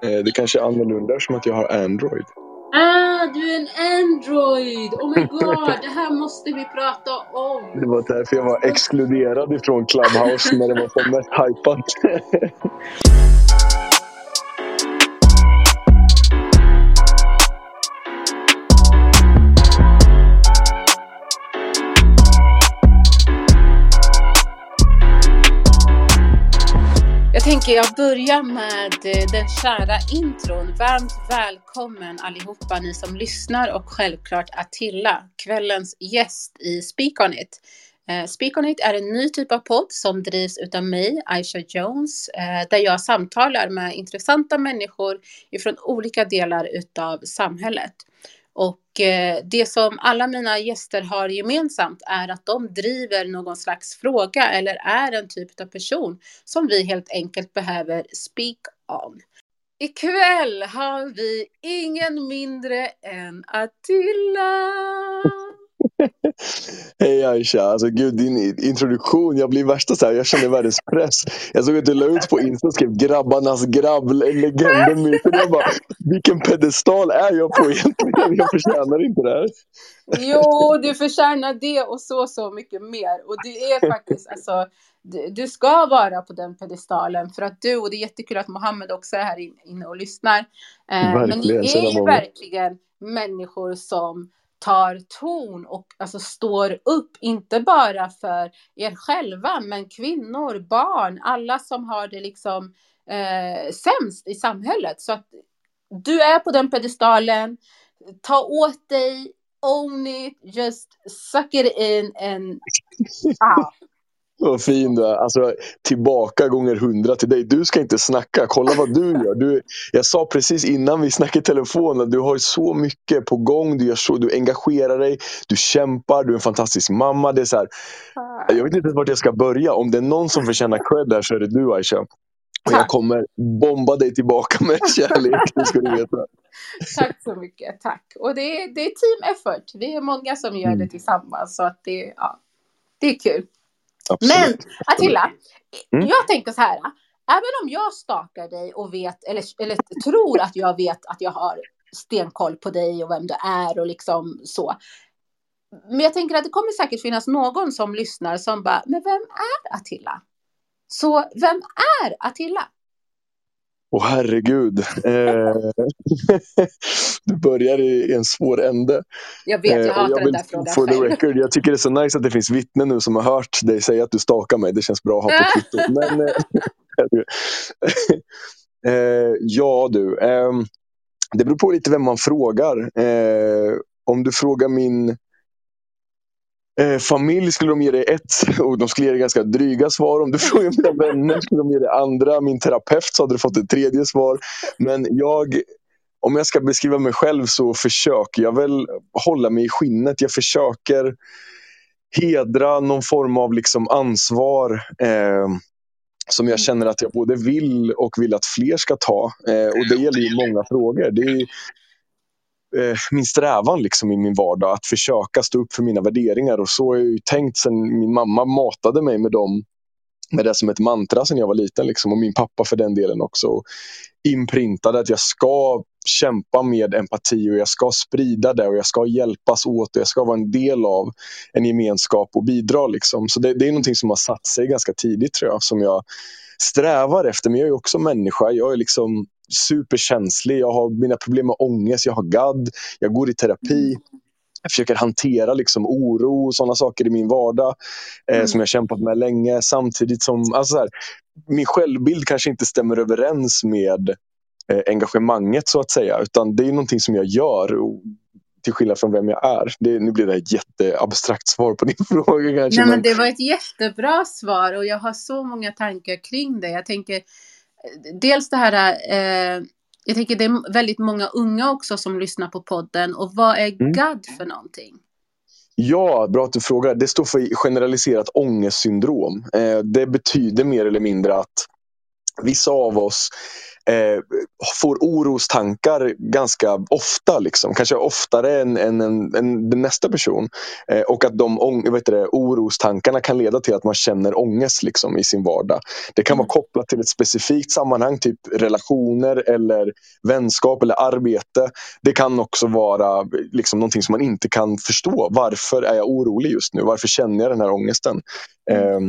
Det kanske är annorlunda som att jag har Android. Ah, du är en Android! Oh my god, det här måste vi prata om! Det var därför jag var exkluderad ifrån Clubhouse när det var som mest hypat. tänker jag börjar med eh, den kära intron. Varmt välkommen allihopa ni som lyssnar och självklart Attila, kvällens gäst i Speak On It. Eh, Speak On It är en ny typ av podd som drivs utav mig, Aisha Jones, eh, där jag samtalar med intressanta människor ifrån olika delar utav samhället. Och eh, det som alla mina gäster har gemensamt är att de driver någon slags fråga eller är en typ av person som vi helt enkelt behöver speak on. Ikväll har vi ingen mindre än Attila. Hej Aisha, alltså gud din introduktion, jag blir värsta så här, jag känner världens press. Jag såg att du la ut på Insta och skrev grabbarnas grabb, legenden, myten. Jag bara, vilken pedestal är jag på egentligen? Jag förtjänar inte det här. Jo, du förtjänar det och så, så mycket mer. Och det är faktiskt, alltså, du, du ska vara på den pedestalen för att du, och det är jättekul att Mohammed också är här in- inne och lyssnar. Eh, men ni är ju verkligen människor som tar ton och alltså står upp, inte bara för er själva, men kvinnor, barn, alla som har det liksom eh, sämst i samhället. Så att du är på den pedestalen, ta åt dig, own it, just suck it in and ah. Vad fin du är. Alltså, tillbaka gånger hundra till dig. Du ska inte snacka. Kolla vad du gör. Du, jag sa precis innan vi snackade i telefon att du har så mycket på gång. Du, gör så, du engagerar dig, du kämpar, du är en fantastisk mamma. Det är så här, jag vet inte vart jag ska börja. Om det är någon som förtjänar cred där så är det du Aisha. Och jag kommer bomba dig tillbaka med kärlek. Det ska du veta. Tack så mycket, tack. Och det är, det är team effort. Vi är många som gör det tillsammans så att det, ja, det är kul. Absolut. Men Attila, Mm. jag tänker så här. Även om jag stakar dig och vet, eller, eller tror att jag vet att jag har stenkoll på dig och vem du är och liksom så. Men jag tänker att det kommer säkert finnas någon som lyssnar som bara, men vem är Attila? Så vem är Attila? Åh herregud. Eh, du börjar i en svår ände. Jag vet, jag Eh, hatar den vill där frågan For the record, jag tycker det är så nice att det finns vittnen nu som har hört dig säga att du stakar mig. Det känns bra att ha på kvittot. Men, eh, eh, ja du, det beror på lite vem man frågar. Eh, om du frågar min eh, familj skulle de ge dig ett och de skulle ge dig ganska dryga svar. Om du frågar mina vänner skulle de ge dig andra. Min terapeut så hade du fått ett tredje svar. Men jag, om jag ska beskriva mig själv så försöker jag väl hålla mig i skinnet. Jag försöker hedra någon form av liksom ansvar eh, som jag känner att jag både vill och vill att fler ska ta. Eh, och det gäller ju många frågor. Det är ju, Eh, min strävan liksom i min vardag att försöka stå upp för mina värderingar. Och så har jag ju tänkt sen min mamma matade mig med dem med det som ett mantra sen jag var liten. Liksom, och min pappa för den delen också. Inprintade att jag ska kämpa med empati och jag ska sprida det och jag ska hjälpas åt och jag ska vara en del av en gemenskap och bidra. Liksom. Så det, det är någonting som har satt sig ganska tidigt tror jag. Som jag strävar efter. Men jag är också människa. Jag är liksom superkänslig. Jag har mina problem med ångest. Jag har GAD. Jag går i terapi. Jag försöker hantera liksom oro och sådana saker i min vardag eh, mm. som jag kämpat med länge. Samtidigt som alltså här, min självbild kanske inte stämmer överens med eh, engagemanget så att säga. Utan det är någonting som jag gör till skillnad från vem jag är. Det, nu blir det ett jätteabstrakt svar på din fråga kanske. Nej, men det var ett jättebra svar och jag har så många tankar kring det. Jag tänker dels det här eh, jag tänker det är väldigt många unga också som lyssnar på podden. Och vad är mm. GAD för någonting? Ja, bra att du frågar. Det står för generaliserat ångestsyndrom. Eh, det betyder mer eller mindre att vissa av oss eh, får orostankar ganska ofta. Liksom. Kanske oftare än, än, än, än den nästa person. Eh, och att de vet det, orostankarna kan leda till att man känner ångest liksom, i sin vardag. Det kan vara mm. kopplat till ett specifikt sammanhang, typ relationer eller vänskap eller arbete. Det kan också vara liksom, någonting som man inte kan förstå. Varför är jag orolig just nu? Varför känner jag den här ångesten? Eh,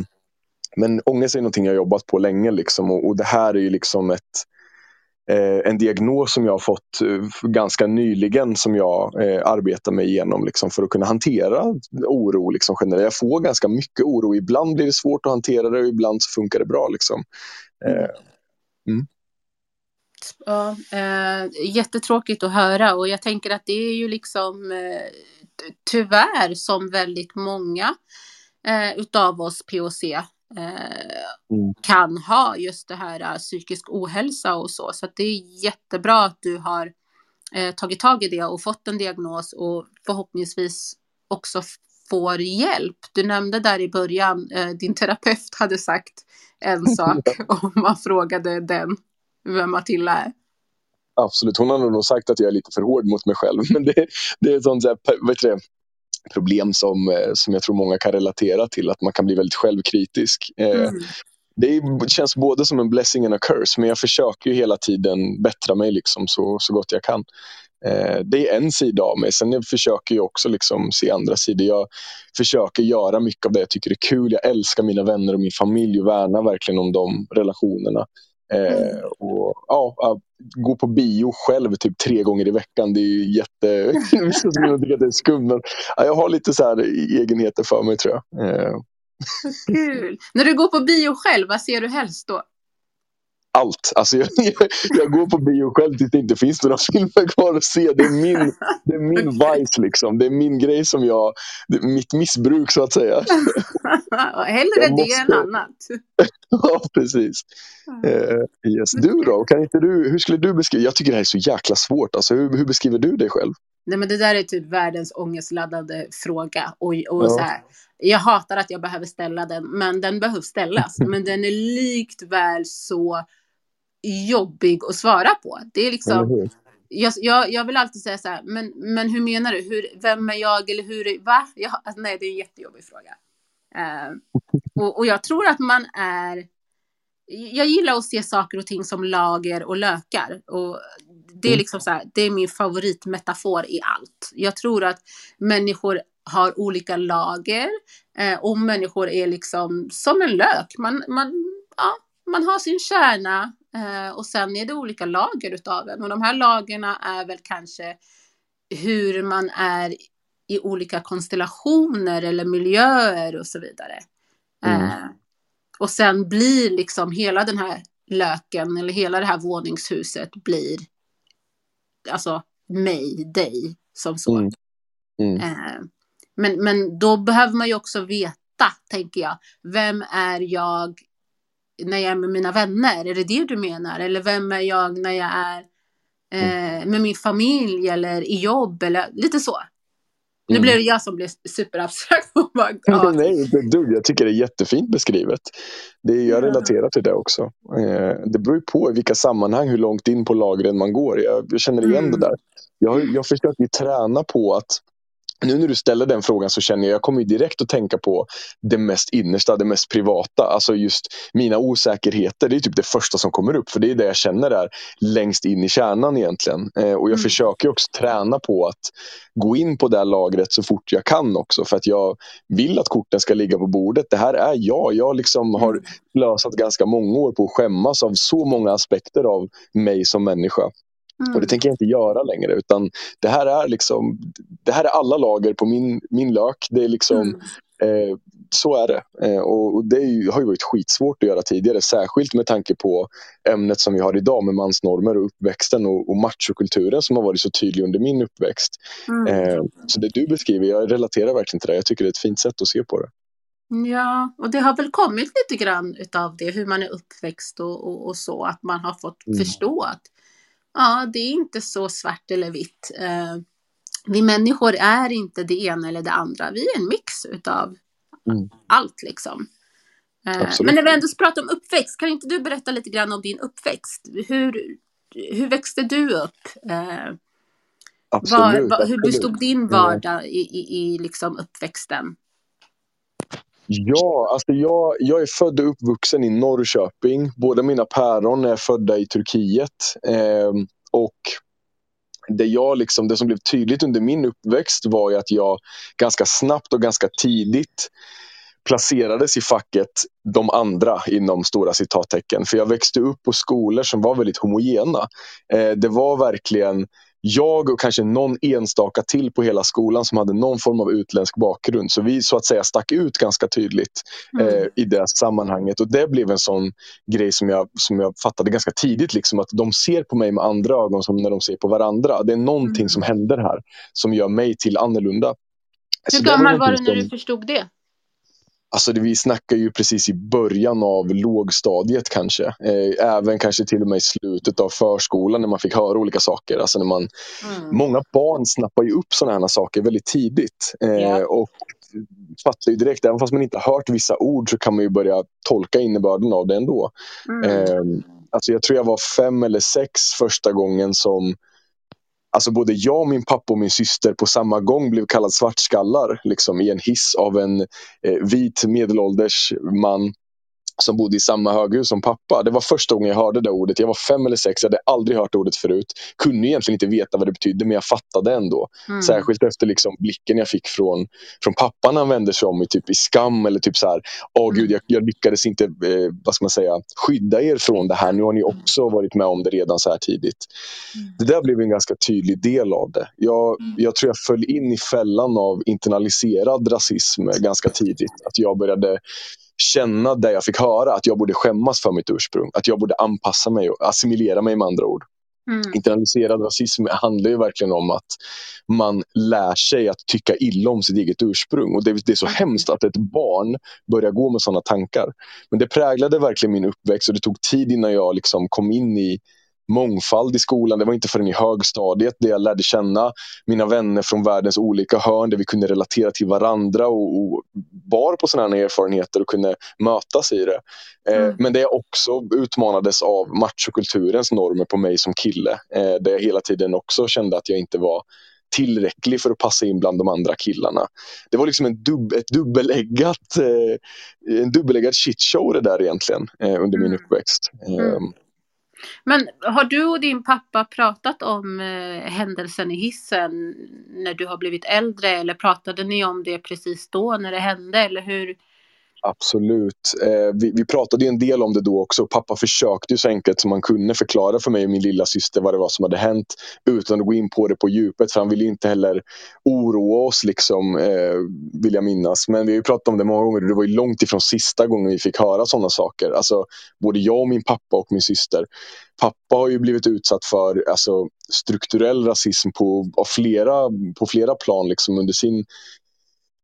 men ångest är någonting jag jobbat på länge liksom, och, och det här är ju liksom ett en diagnos som jag har fått eh, ganska nyligen som jag eh, arbetar mig igenom liksom, för att kunna hantera oro. Liksom, generellt. Jag får ganska mycket oro. Ibland blir det svårt att hantera det och ibland så funkar det bra. Liksom. Eh, mm. Ja, eh, jättetråkigt att höra och jag tänker att det är ju liksom eh, tyvärr som väldigt många eh, utav oss POC mm. kan ha just det här uh, psykisk ohälsa och så. Så det är jättebra att du har uh, tagit tag i det och fått en diagnos och förhoppningsvis också får hjälp. Du nämnde där i början, uh, din terapeut hade sagt en sak om man frågade den vem Matilda är. Absolut, hon har nog sagt att jag är lite för hård mot mig själv. Men det, det är sånt, vet du, problem som, eh, som jag tror många kan relatera till, att man kan bli väldigt självkritisk. Eh, mm. Det känns både som en blessing and a curse, men jag försöker ju hela tiden bättra mig liksom så, så gott jag kan. Eh, det är en sida av mig. Sen jag försöker jag också liksom se andra sidor. Jag försöker göra mycket av det jag tycker är kul. Jag älskar mina vänner och min familj och värnar verkligen om de relationerna. Eh, och, ja, gå på bio själv typ tre gånger i veckan. Det är jätte... Vissa tycker att det är skumt men ja, jag har lite så här egenheter för mig tror jag. Eh. Kul! När du går på bio själv, vad ser du helst då? Allt. Alltså jag, jag, jag, går på bio själv tills det inte finns några filmer kvar att se. Det är min, det är min vice liksom. Det är min grej som jag, mitt missbruk så att säga. Hellre måste... det än annat. ja, precis. Uh, yes. Du då? Kan inte du, hur skulle du beskriva? Jag tycker det här är så jäkla svårt. Alltså, hur, hur beskriver du dig själv? Nej, men det där är typ världens ångestladdade fråga. Och, och ja. så här, jag hatar att jag behöver ställa den, men den behövs ställas. men den är likt väl så jobbig att svara på. Det är liksom, jag, jag, jag vill alltid säga så här, men, men hur menar du? Hur, vem är jag eller hur, va? Jag, alltså, nej, det är en jättejobbig fråga. Uh, och, och jag tror att man är, jag gillar att se saker och ting som lager och lökar. Och det är mm. liksom så här, det är min favoritmetafor i allt. Jag tror att människor har olika lager eh, och människor är liksom som en lök. Man, man, ja, man har sin kärna Eh, och sen är det olika lager utav den. Och de här lagerna är väl kanske hur man är i olika konstellationer eller miljöer och så vidare. Mm. Eh, och sen blir liksom hela den här löken eller hela det här våningshuset blir alltså mig, dig som så. Mm. Mm. Eh, men, men då behöver man ju också veta, tänker jag, vem är jag när jag är med mina vänner? Är det det du menar? Eller vem är jag när jag är eh, med min familj eller i jobb? Eller lite så. Nu mm. blir det jag som blir superabstrakt. ja. Nej, du. Jag tycker det är jättefint beskrivet. Det, jag relaterar till det också. Eh, det beror ju på i vilka sammanhang, hur långt in på lagren man går. Jag, jag känner igen mm. det där. Jag, jag försöker träna på att nu när du ställer den frågan så känner jag, jag kommer direkt att tänka på det mest innersta, det mest privata. Alltså just mina osäkerheter, det är typ det första som kommer upp. För det är det jag känner är längst in i kärnan egentligen. Eh, och jag mm. försöker också träna på att gå in på det lagret så fort jag kan också. För att jag vill att korten ska ligga på bordet. Det här är jag. Jag liksom har mm. slösat ganska många år på att skämmas av så många aspekter av mig som människa. Mm. Och det tänker jag inte göra längre. Utan det här är liksom det här är alla lager på min, min lök. Det är liksom, mm. eh, så är det. Eh, och, det är, har ju varit skitsvårt att göra tidigare. Särskilt med tanke på ämnet som vi har idag med mansnormer och uppväxten och, och machokulturen som har varit så tydlig under min uppväxt. Mm. Eh, så det du beskriver, jag relaterar verkligen till det. Jag tycker det är ett fint sätt att se på det. Ja, och det har väl kommit lite grann utav det, hur man är uppväxt och, och, och så, att man har fått mm. förstå att ja, det är inte så svart eller vitt. Eh, vi människor är inte det ena eller det andra. Vi är en mix utav mm. allt liksom. Eh, men när vi ändå pratar om uppväxt, kan inte du berätta lite grann om din uppväxt? Hur, hur växte du upp? Eh, absolut, var, var, hur bestod din vardag i, i, i liksom uppväxten? Ja, alltså jag, jag är född och uppvuxen i Norrköping. Båda mina päron är födda i Turkiet. Eh, och det, jag liksom, det som blev tydligt under min uppväxt var att jag ganska snabbt och ganska tidigt placerades i facket de andra inom stora citattecken. För jag växte upp på skolor som var väldigt homogena. Eh, det var verkligen jag och kanske någon enstaka till på hela skolan som hade någon form av utländsk bakgrund. Så vi så att säga stack ut ganska tydligt mm. eh, i det sammanhanget. Och det blev en sån grej som jag, som jag fattade ganska tidigt. Liksom, att de ser på mig med andra ögon som när de ser på varandra. Det är någonting mm. som händer här som gör mig till annorlunda. Hur gammal var du när du förstod det? Alltså det, vi snackar ju precis i början av lågstadiet kanske. Eh, även kanske till och med i slutet av förskolan när man fick höra olika saker. Alltså när man, mm. Många barn snappar ju upp sådana här saker väldigt tidigt. Eh, yeah. Och fattar ju direkt, även fast man inte har hört vissa ord så kan man ju börja tolka innebörden av det ändå. Mm. Eh, alltså jag tror jag var fem eller sex första gången som Alltså både jag, min pappa och min syster på samma gång blev kallad svartskallar liksom, i en hiss av en eh, vit medelålders man som bodde i samma höghus som pappa. Det var första gången jag hörde det ordet. Jag var fem eller sex, jag hade aldrig hört ordet förut. Kunde egentligen inte veta vad det betydde, men jag fattade ändå. Mm. Särskilt efter liksom blicken jag fick från, från pappa när han vände sig om i, typ, i skam eller typ så här, åh mm. gud, jag, jag, lyckades inte eh, vad ska man säga, skydda er från det här. Nu har ni också varit med om det redan så här tidigt. Mm. Det där blev en ganska tydlig del av det. Jag, mm. jag tror jag föll in i fällan av internaliserad rasism ganska tidigt. Att jag började känna det jag fick höra, att jag borde skämmas för mitt ursprung. Att jag borde anpassa mig och assimilera mig med andra ord. Mm. Internaliserad rasism handlar ju verkligen om att man lär sig att tycka illa om sitt eget ursprung. Och det, det är så mm. hemskt att ett barn börjar gå med sådana tankar. Men det präglade verkligen min uppväxt och det tog tid innan jag liksom kom in i mångfald i skolan. Det var inte förrän i högstadiet där jag lärde känna mina vänner från världens olika hörn där vi kunde relatera till varandra och, och bar på sådana erfarenheter och kunde mötas i det. Eh, mm. Men det jag också utmanades av machokulturens normer på mig som kille. Eh, där jag hela tiden också kände att jag inte var tillräcklig för att passa in bland de andra killarna. Det var liksom en, dub ett dubbeläggat, eh, en dubbeläggad shitshow det där egentligen eh, under min mm. uppväxt. Mm. Men har du och din pappa pratat om eh, händelsen i hissen när du har blivit äldre eller pratade ni om det precis då när det hände eller hur? Absolut. Eh, vi, vi, pratade en del om det då också. Pappa försökte så enkelt som han kunde förklara för mig och min lilla syster vad det var som hade hänt utan att gå in på det på djupet. För han ville inte heller oroa oss, liksom, eh, vill jag minnas. Men vi har pratat om det många gånger. och Det var ju långt ifrån sista gången vi fick höra sådana saker. Alltså, både jag och min pappa och min syster. Pappa har ju blivit utsatt för alltså, strukturell rasism på, av flera, på flera plan liksom, under sin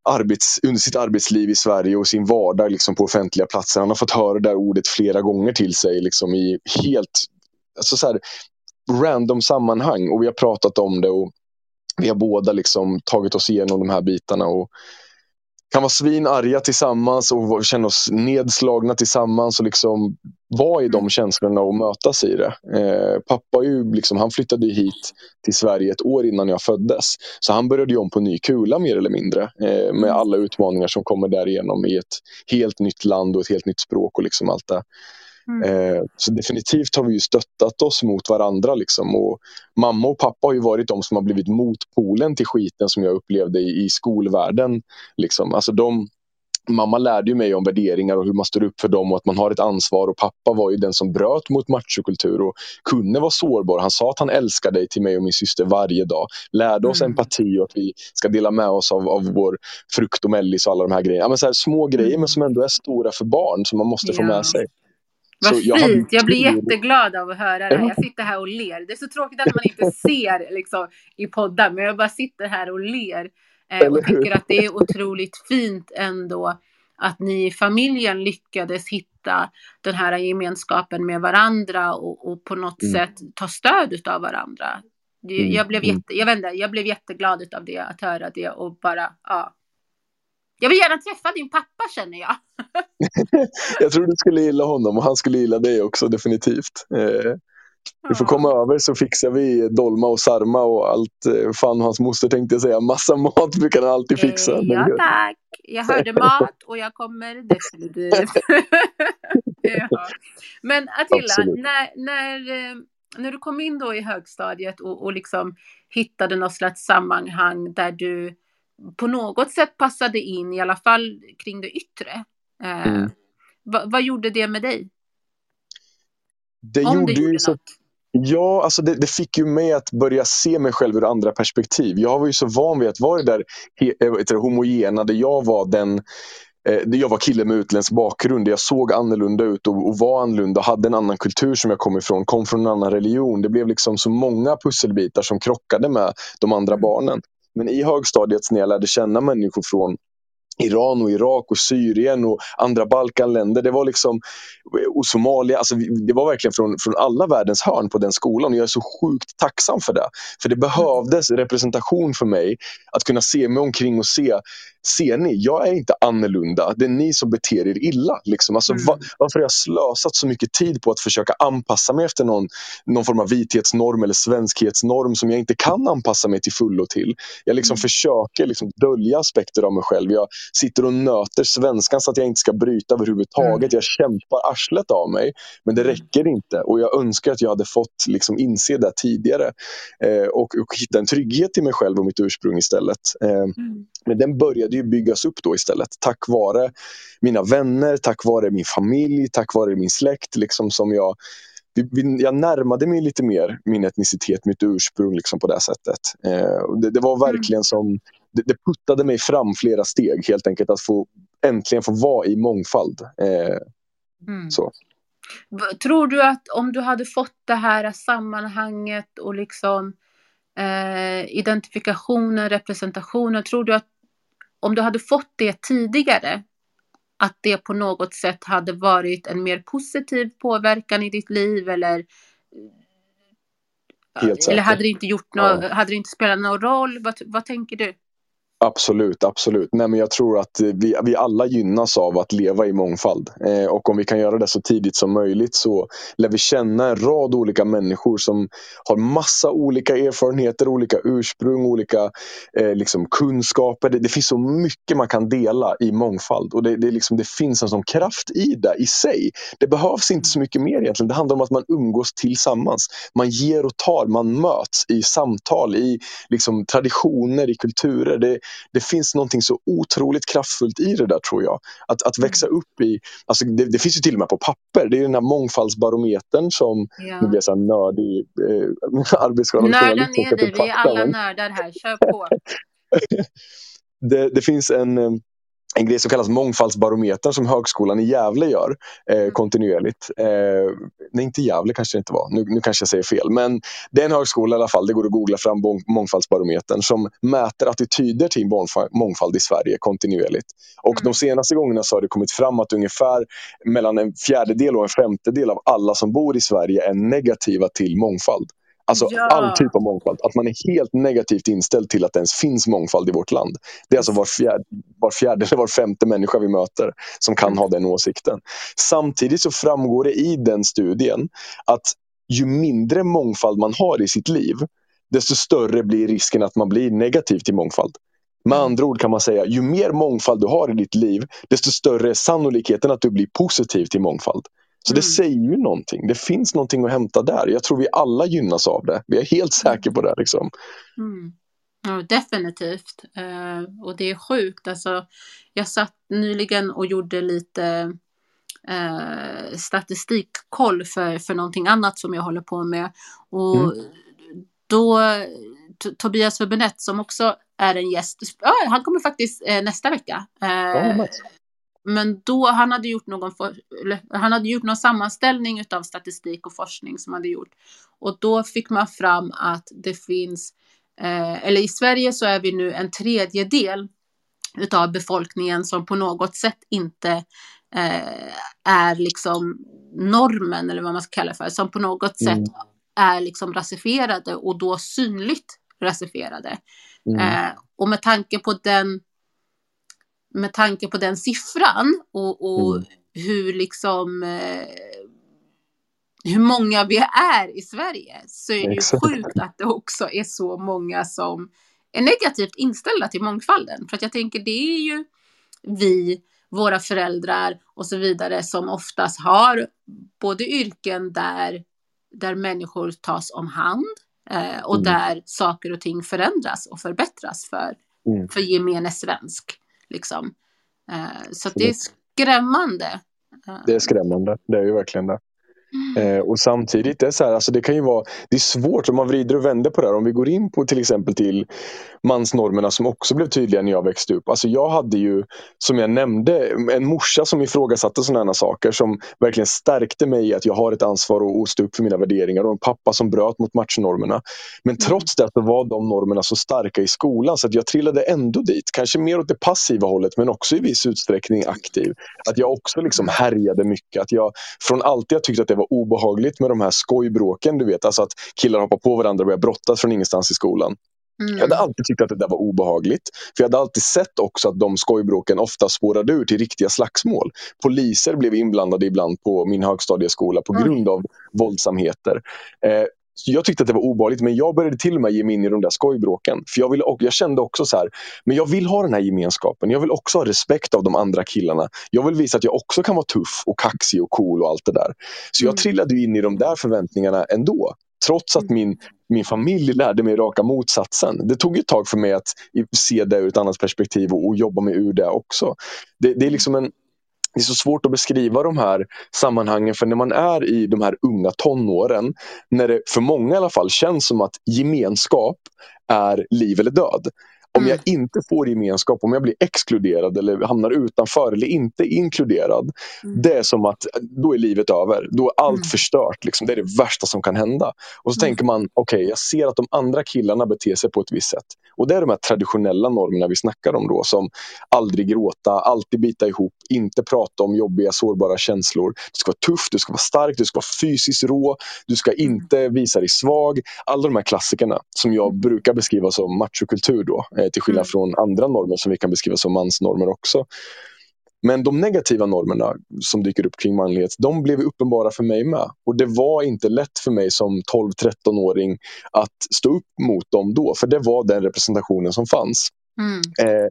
arbets, under sitt arbetsliv i Sverige och sin vardag liksom, på offentliga platser. Han har fått höra det där ordet flera gånger till sig liksom, i helt alltså, så här, random sammanhang. Och vi har pratat om det och vi har båda liksom, tagit oss igenom de här bitarna. Och kan vara svinarga tillsammans och känna oss nedslagna tillsammans och liksom vara i de mm. känslorna och mötas i det. Eh, pappa ju liksom, han flyttade hit till Sverige ett år innan jag föddes. Så han började om på ny kula mer eller mindre. Eh, med mm. alla utmaningar som kommer därigenom i ett helt nytt land och ett helt nytt språk och liksom allt det. Mm. Eh, så definitivt har vi ju stöttat oss mot varandra. Liksom. Och mamma och pappa har ju varit de som har blivit motpolen till skiten som jag upplevde i, i skolvärlden. Liksom. Alltså de, mamma lärde mig om värderingar och hur man står upp för dem och att man har ett ansvar. Och pappa var ju den som bröt mot machokultur och kunde vara sårbar. Han sa att han älskar dig till mig och min syster varje dag. Lärde oss mm. empati och att vi ska dela med oss av, av vår frukt och mellis och alla de här grejerna. Ja, men så här, små grejer mm. men som ändå är stora för barn som man måste ja. få med sig. Vad så fint! Jag, jag, blir jätteglad av att höra det här. Jag sitter här och ler. Det är så tråkigt att man inte ser liksom, i poddar, men jag bara sitter här och ler. Eh, och tycker att det är otroligt fint ändå att ni i familjen lyckades hitta den här gemenskapen med varandra och, och på något mm. sätt ta stöd av varandra. Mm. Jag, blev mm. jätte, jag, vet inte, jag blev jätteglad av det, att höra det och bara, ja, jag vill gärna träffa din pappa känner jag. jag tror du skulle gilla honom och han skulle gilla dig också definitivt. Eh, vi får komma över så fixar vi dolma och sarma och allt. Eh, fan hans moster tänkte jag säga. Massa mat brukar han alltid fixa. Eh, ja tack. Jag hörde mat och jag kommer definitivt. ja. Men Attila, när, när, eh, när du kom in då i högstadiet och, och liksom hittade något slags sammanhang där du på något sätt passade in, i alla fall kring det yttre. Eh, mm. vad, vad gjorde det med dig? Det Om gjorde, det gjorde ju så, Ja, alltså det, det, fick ju mig att börja se mig själv ur andra perspektiv. Jag var ju så van vid att vara där äh, homogena, där jag var den eh, jag var kille med utländsk bakgrund. Jag såg annorlunda ut och, och var annorlunda. Hade en annan kultur som jag kom ifrån. Kom från en annan religion. Det blev liksom så många pusselbitar som krockade med de andra mm. barnen. Men i högstadiet när jag lärde känna människor från Iran och Irak och Syrien och andra Balkanländer. Det var liksom, och Somalia, alltså det var verkligen från, från alla världens hörn på den skolan. Och jag är så sjukt tacksam för det. För det behövdes representation för mig att kunna se mig omkring och se ser ni, jag är inte annorlunda. Det är ni som beter er illa. Liksom. Alltså, mm. va, varför har jag slösat så mycket tid på att försöka anpassa mig efter någon, någon form av vithetsnorm eller svenskhetsnorm som jag inte kan anpassa mig till fullo till? Jag liksom mm. försöker liksom dölja aspekter av mig själv. Jag sitter och nöter svenskan så att jag inte ska bryta överhuvudtaget. Mm. Jag kämpar arslet av mig. Men det mm. räcker inte och jag önskar att jag hade fått liksom, inse det tidigare. Eh, och, och hitta en trygghet i mig själv och mitt ursprung istället. Eh, mm. Men den började ju byggas upp då istället. Tack vare mina vänner, tack vare min familj, tack vare min släkt. Liksom som jag, jag närmade mig lite mer min etnicitet, mitt ursprung liksom på det sättet. Eh, det, var verkligen mm. som, det, det, puttade mig fram flera steg helt enkelt att få äntligen få vara i mångfald. Eh, mm. så. Tror du att om du hade fått det här sammanhanget och liksom eh, identifikationen, representationen, tror du att om du hade fått det tidigare, att det på något sätt hade varit en mer positiv påverkan i ditt liv eller eller hade det inte gjort något, ja. hade det inte spelat någon roll? Vad, vad tänker du? Absolut, absolut. Nej, men jag tror att vi, vi alla gynnas av att leva i mångfald. Eh, och om vi kan göra det så tidigt som möjligt så lär vi känna en rad olika människor som har massa olika erfarenheter, olika ursprung, olika eh, liksom kunskaper. Det, det, finns så mycket man kan dela i mångfald och det, det, liksom, det finns en sån kraft i det i sig. Det behövs inte så mycket mer egentligen. Det handlar om att man umgås tillsammans. Man ger och tar, man möts i samtal, i liksom, traditioner, i kulturer. Det, det finns någonting så otroligt kraftfullt i det där tror jag. Att, att växa mm. upp i, alltså det, det, finns ju till och med på papper, det är den här mångfaldsbarometern som, ja. nu blir jag så här nördig eh, Nörda ner dig, vi är alla nördar här, kör på. det, det finns en eh, en grej som kallas mångfaldsbarometern som Högskolan i Gävle gör eh, mm. kontinuerligt. Eh, nej, inte Gävle kanske det inte var. Nu, nu kanske jag säger fel. Men det är en högskola i alla fall. Det går att googla fram mångfaldsbarometern som mäter attityder till mångfald i Sverige kontinuerligt. Och mm. de senaste gångerna så har det kommit fram att ungefär mellan en fjärdedel och en femtedel av alla som bor i Sverige är negativa till mångfald. Alltså Ja. all typ av mångfald. Att man är helt negativt inställd till att det ens finns mångfald i vårt land. Det är alltså var fjärde, var fjärde eller var femte människa vi möter som kan ha den åsikten. Samtidigt så framgår det i den studien att ju mindre mångfald man har i sitt liv, desto större blir risken att man blir negativ till mångfald. Med andra ord kan man säga, ju mer mångfald du har i ditt liv, desto större är sannolikheten att du blir positiv till mångfald. Så det Mm. säger ju någonting. Det finns någonting att hämta där. Jag tror vi alla gynnas av det. Vi är helt säkra på det. Liksom. Mm. Ja, definitivt. Eh, och det är sjukt. Alltså, jag satt nyligen och gjorde lite eh, statistikkoll för, för någonting annat som jag håller på med. Och då T- Tobias Hübinette som också är en gäst, ja, han kommer faktiskt eh, nästa vecka. Ja, nice. Men då, han hade gjort någon, han hade gjort någon sammanställning av statistik och forskning som hade gjort. Och då fick man fram att det finns, eh, eller i Sverige så är vi nu en tredjedel utav befolkningen som på något sätt inte eh, är liksom normen eller vad man ska kalla för, som på något Mm. sätt är liksom rasifierade och då synligt rasifierade. Mm. Eh, och med tanke på den med tanke på den siffran och, och Mm. hur liksom eh, hur många vi är i Sverige så är det ju sjukt att det också är så många som är negativt inställda till mångfalden. För att jag tänker det är ju vi, våra föräldrar och så vidare som oftast har både yrken där, där människor tas om hand eh, och Mm. där saker och ting förändras och förbättras för, Mm. för gemene svensk. Liksom. Eh, så det är skrämmande. Eh, Det är skrämmande. Det är ju verkligen det. Eh, och samtidigt, det är så här, alltså det kan ju vara det är svårt om man vrider och vänder på det här. Om vi går in på till exempel till mansnormerna som också blev tydliga när jag växte upp. Alltså jag hade ju, som jag nämnde, en morsa som ifrågasatte sådana saker som verkligen stärkte mig i att jag har ett ansvar att- stå upp för mina värderingar och en pappa som bröt mot machonormerna. Men trots det så var de normerna så starka i skolan så att jag trillade ändå dit. Kanske mer åt det passiva hållet men också i viss utsträckning aktiv. Att jag också liksom härjade mycket. Att jag från alltid har tyckt att det var obehagligt med de här skojbråken. Du vet, alltså att killar hoppar på varandra och börjar brottas från ingenstans i skolan. mm, Jag hade alltid tyckt att det där var obehagligt. För jag hade alltid sett också att de skojbråken ofta spårade ur till riktiga slagsmål. Poliser blev inblandade ibland på min högstadieskola på grund av våldsamheter. Eh, så jag tyckte att det var obehagligt men jag började till och med ge mig in i de där skojbråken. För jag, ville, och jag kände också så här, men jag vill ha den här gemenskapen. Jag vill också ha respekt av de andra killarna. Jag vill visa att jag också kan vara tuff och kaxig och cool och allt det där. Så jag Mm. trillade in i de där förväntningarna ändå. Trots att min, min familj lärde mig raka motsatsen. Det tog ett tag för mig att se det ur ett annat perspektiv och, och jobba mig ur det också. Det, det är liksom en det är så svårt att beskriva de här sammanhangen för när man är i de här unga tonåren, när det för många i alla fall känns som att gemenskap är liv eller död. Om Mm. jag inte får gemenskap, om jag blir exkluderad eller hamnar utanför eller inte inkluderad, Mm. det är som att då är livet över. Då är allt Mm. förstört. Liksom. Det är det värsta som kan hända. Och så Mm. tänker man, okej, jag ser att de andra killarna beter sig på ett visst sätt. Och det är de här traditionella normerna vi snackar om då, som aldrig gråta, alltid bita ihop, inte prata om jobbiga, sårbara känslor. Du ska vara tuff, du ska vara stark, du ska vara fysiskt rå, du ska inte visa dig svag. Alla de här klassikerna som jag brukar beskriva som machokultur då, eh, till skillnad Mm. från andra normer som vi kan beskriva som mansnormer också. Men de negativa normerna som dyker upp kring manlighet, de blev uppenbara för mig med. Och det var inte lätt för mig som 12-13-åring att stå upp mot dem då, för det var den representationen som fanns. Mm. Eh,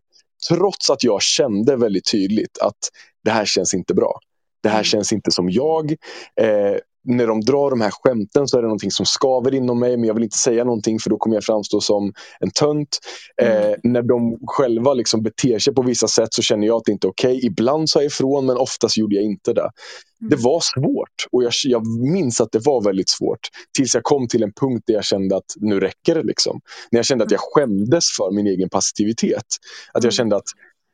trots att jag kände väldigt tydligt att det här känns inte bra. Det här Mm. känns inte som jag. Eh, när de drar de här skämten så är det någonting som skaver inom mig men jag vill inte säga någonting för då kommer jag framstå som en tönt. Eh, Mm. när de själva liksom beter sig på vissa sätt så känner jag att det inte är okej. Ibland sa jag ifrån men oftast gjorde jag inte det. Mm. Det var svårt och jag, jag minns att det var väldigt svårt. Tills jag kom till en punkt där jag kände att nu räcker det. Liksom. När jag kände att jag skämdes för min egen passivitet. Att jag Mm. kände att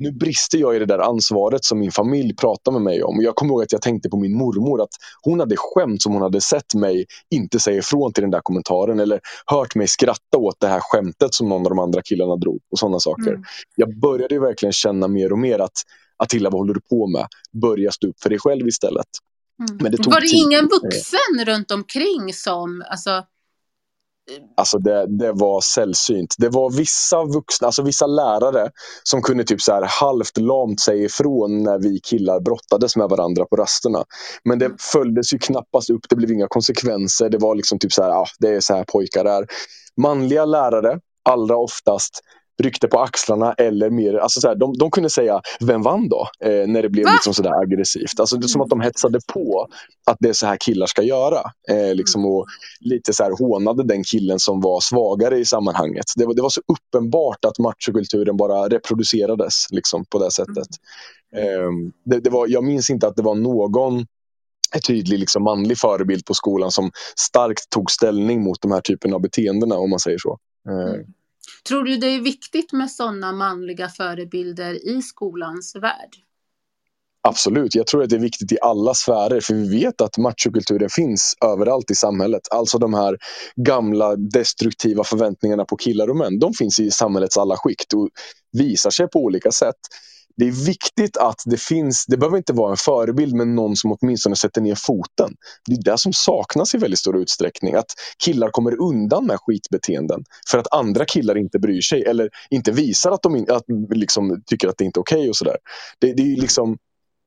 nu brister jag i det där ansvaret som min familj pratar med mig om. Och jag kommer ihåg att jag tänkte på min mormor att hon hade skämt som hon hade sett mig inte säga ifrån till den där kommentaren eller hört mig skratta åt det här skämtet som någon av de andra killarna drog och sådana saker. Mm. Jag började verkligen känna mer och mer att Attila, vad håller du på med? Börja stå upp för dig själv istället. Mm. Men det tog Var det tid. ingen vuxen runt omkring som, alltså, Alltså det, det var sällsynt. Det var vissa vuxna, alltså vissa lärare som kunde typ så här halvt lamt säga ifrån när vi killar brottades med varandra på rasterna. Men det följdes ju knappast upp, det blev inga konsekvenser. Det var liksom typ så här, ah, det är så här pojkar är. Manliga lärare, allra oftast, ryckte på axlarna eller mer, alltså så här, de, de kunde säga vem vann då? Eh, när det blev liksom sådär aggressivt. Alltså, det är som att de hetsade på att det är så här killar ska göra. Eh, liksom, och lite så här hånade den killen som var svagare i sammanhanget. Det var, det var så uppenbart att machokulturen bara reproducerades liksom, på det sättet. Eh, det, det var, jag minns inte att det var någon tydlig liksom, manlig förebild på skolan som starkt tog ställning mot de här typen av beteendena om man säger så. Eh, Tror du det är viktigt med sådana manliga förebilder i skolans värld? Absolut, jag tror att det är viktigt i alla sfärer för vi vet att machokulturen finns överallt i samhället. Alltså de här gamla destruktiva förväntningarna på killar och män. De finns i samhällets alla skikt och visar sig på olika sätt det är viktigt att det finns, det behöver inte vara en förebild men någon som åtminstone sätter ner foten. Det är det som saknas i väldigt stor utsträckning. Att killar kommer undan med skitbeteenden för att andra killar inte bryr sig eller inte visar att de att, liksom, tycker att det inte är okej okay och sådär. Det, det är liksom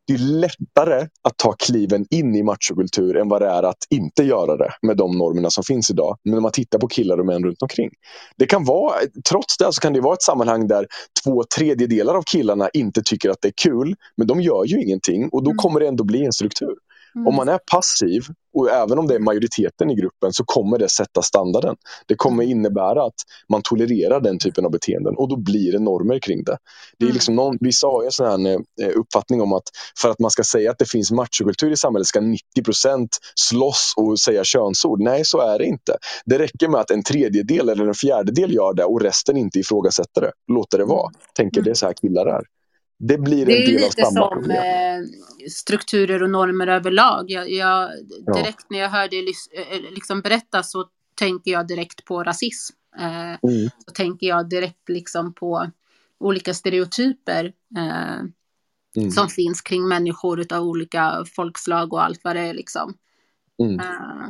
det är lättare att ta kliven in i machokultur än vad det är att inte göra det med de normerna som finns idag. Men när man tittar på killar och män runt omkring. Det kan vara, trots det så kan det vara ett sammanhang där två tredjedelar av killarna inte tycker att det är kul. Men de gör ju ingenting och då mm. kommer det ändå bli en struktur. Mm. Om man är passiv, och även om det är majoriteten i gruppen, så kommer det sätta standarden. Det kommer mm. innebära att man tolererar den typen av beteenden och då blir det normer kring det. det är mm. liksom någon, vissa har en sån här eh, uppfattning om att för att man ska säga att det finns machokultur i samhället ska 90% slåss och säga könsord. Nej, så är det inte. Det räcker med att en tredjedel eller en fjärdedel gör det och resten inte ifrågasätter det. Låter det vara. Tänker det är så här killar är. Det blir en del av samma problem. Det är lite som eh, strukturer och normer överlag. Jag, jag direkt ja. när jag hör det eh, liksom berätta så tänker jag direkt på rasism. Eh, mm. Så tänker jag direkt liksom på olika stereotyper eh, mm. som finns kring människor av olika folkslag och allt vad det är liksom. Mm. Uh,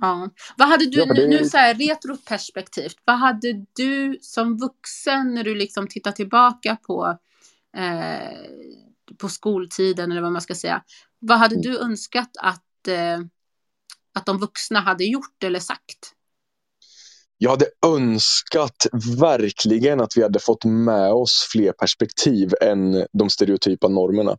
ja. Vad hade du, ja, det... nu så här retroperspektivt, vad hade du som vuxen när du liksom tittar tillbaka på eh, på skoltiden eller vad man ska säga. Vad hade mm. du önskat att, eh, att de vuxna hade gjort eller sagt? Jag hade önskat verkligen att vi hade fått med oss fler perspektiv än de stereotypa normerna.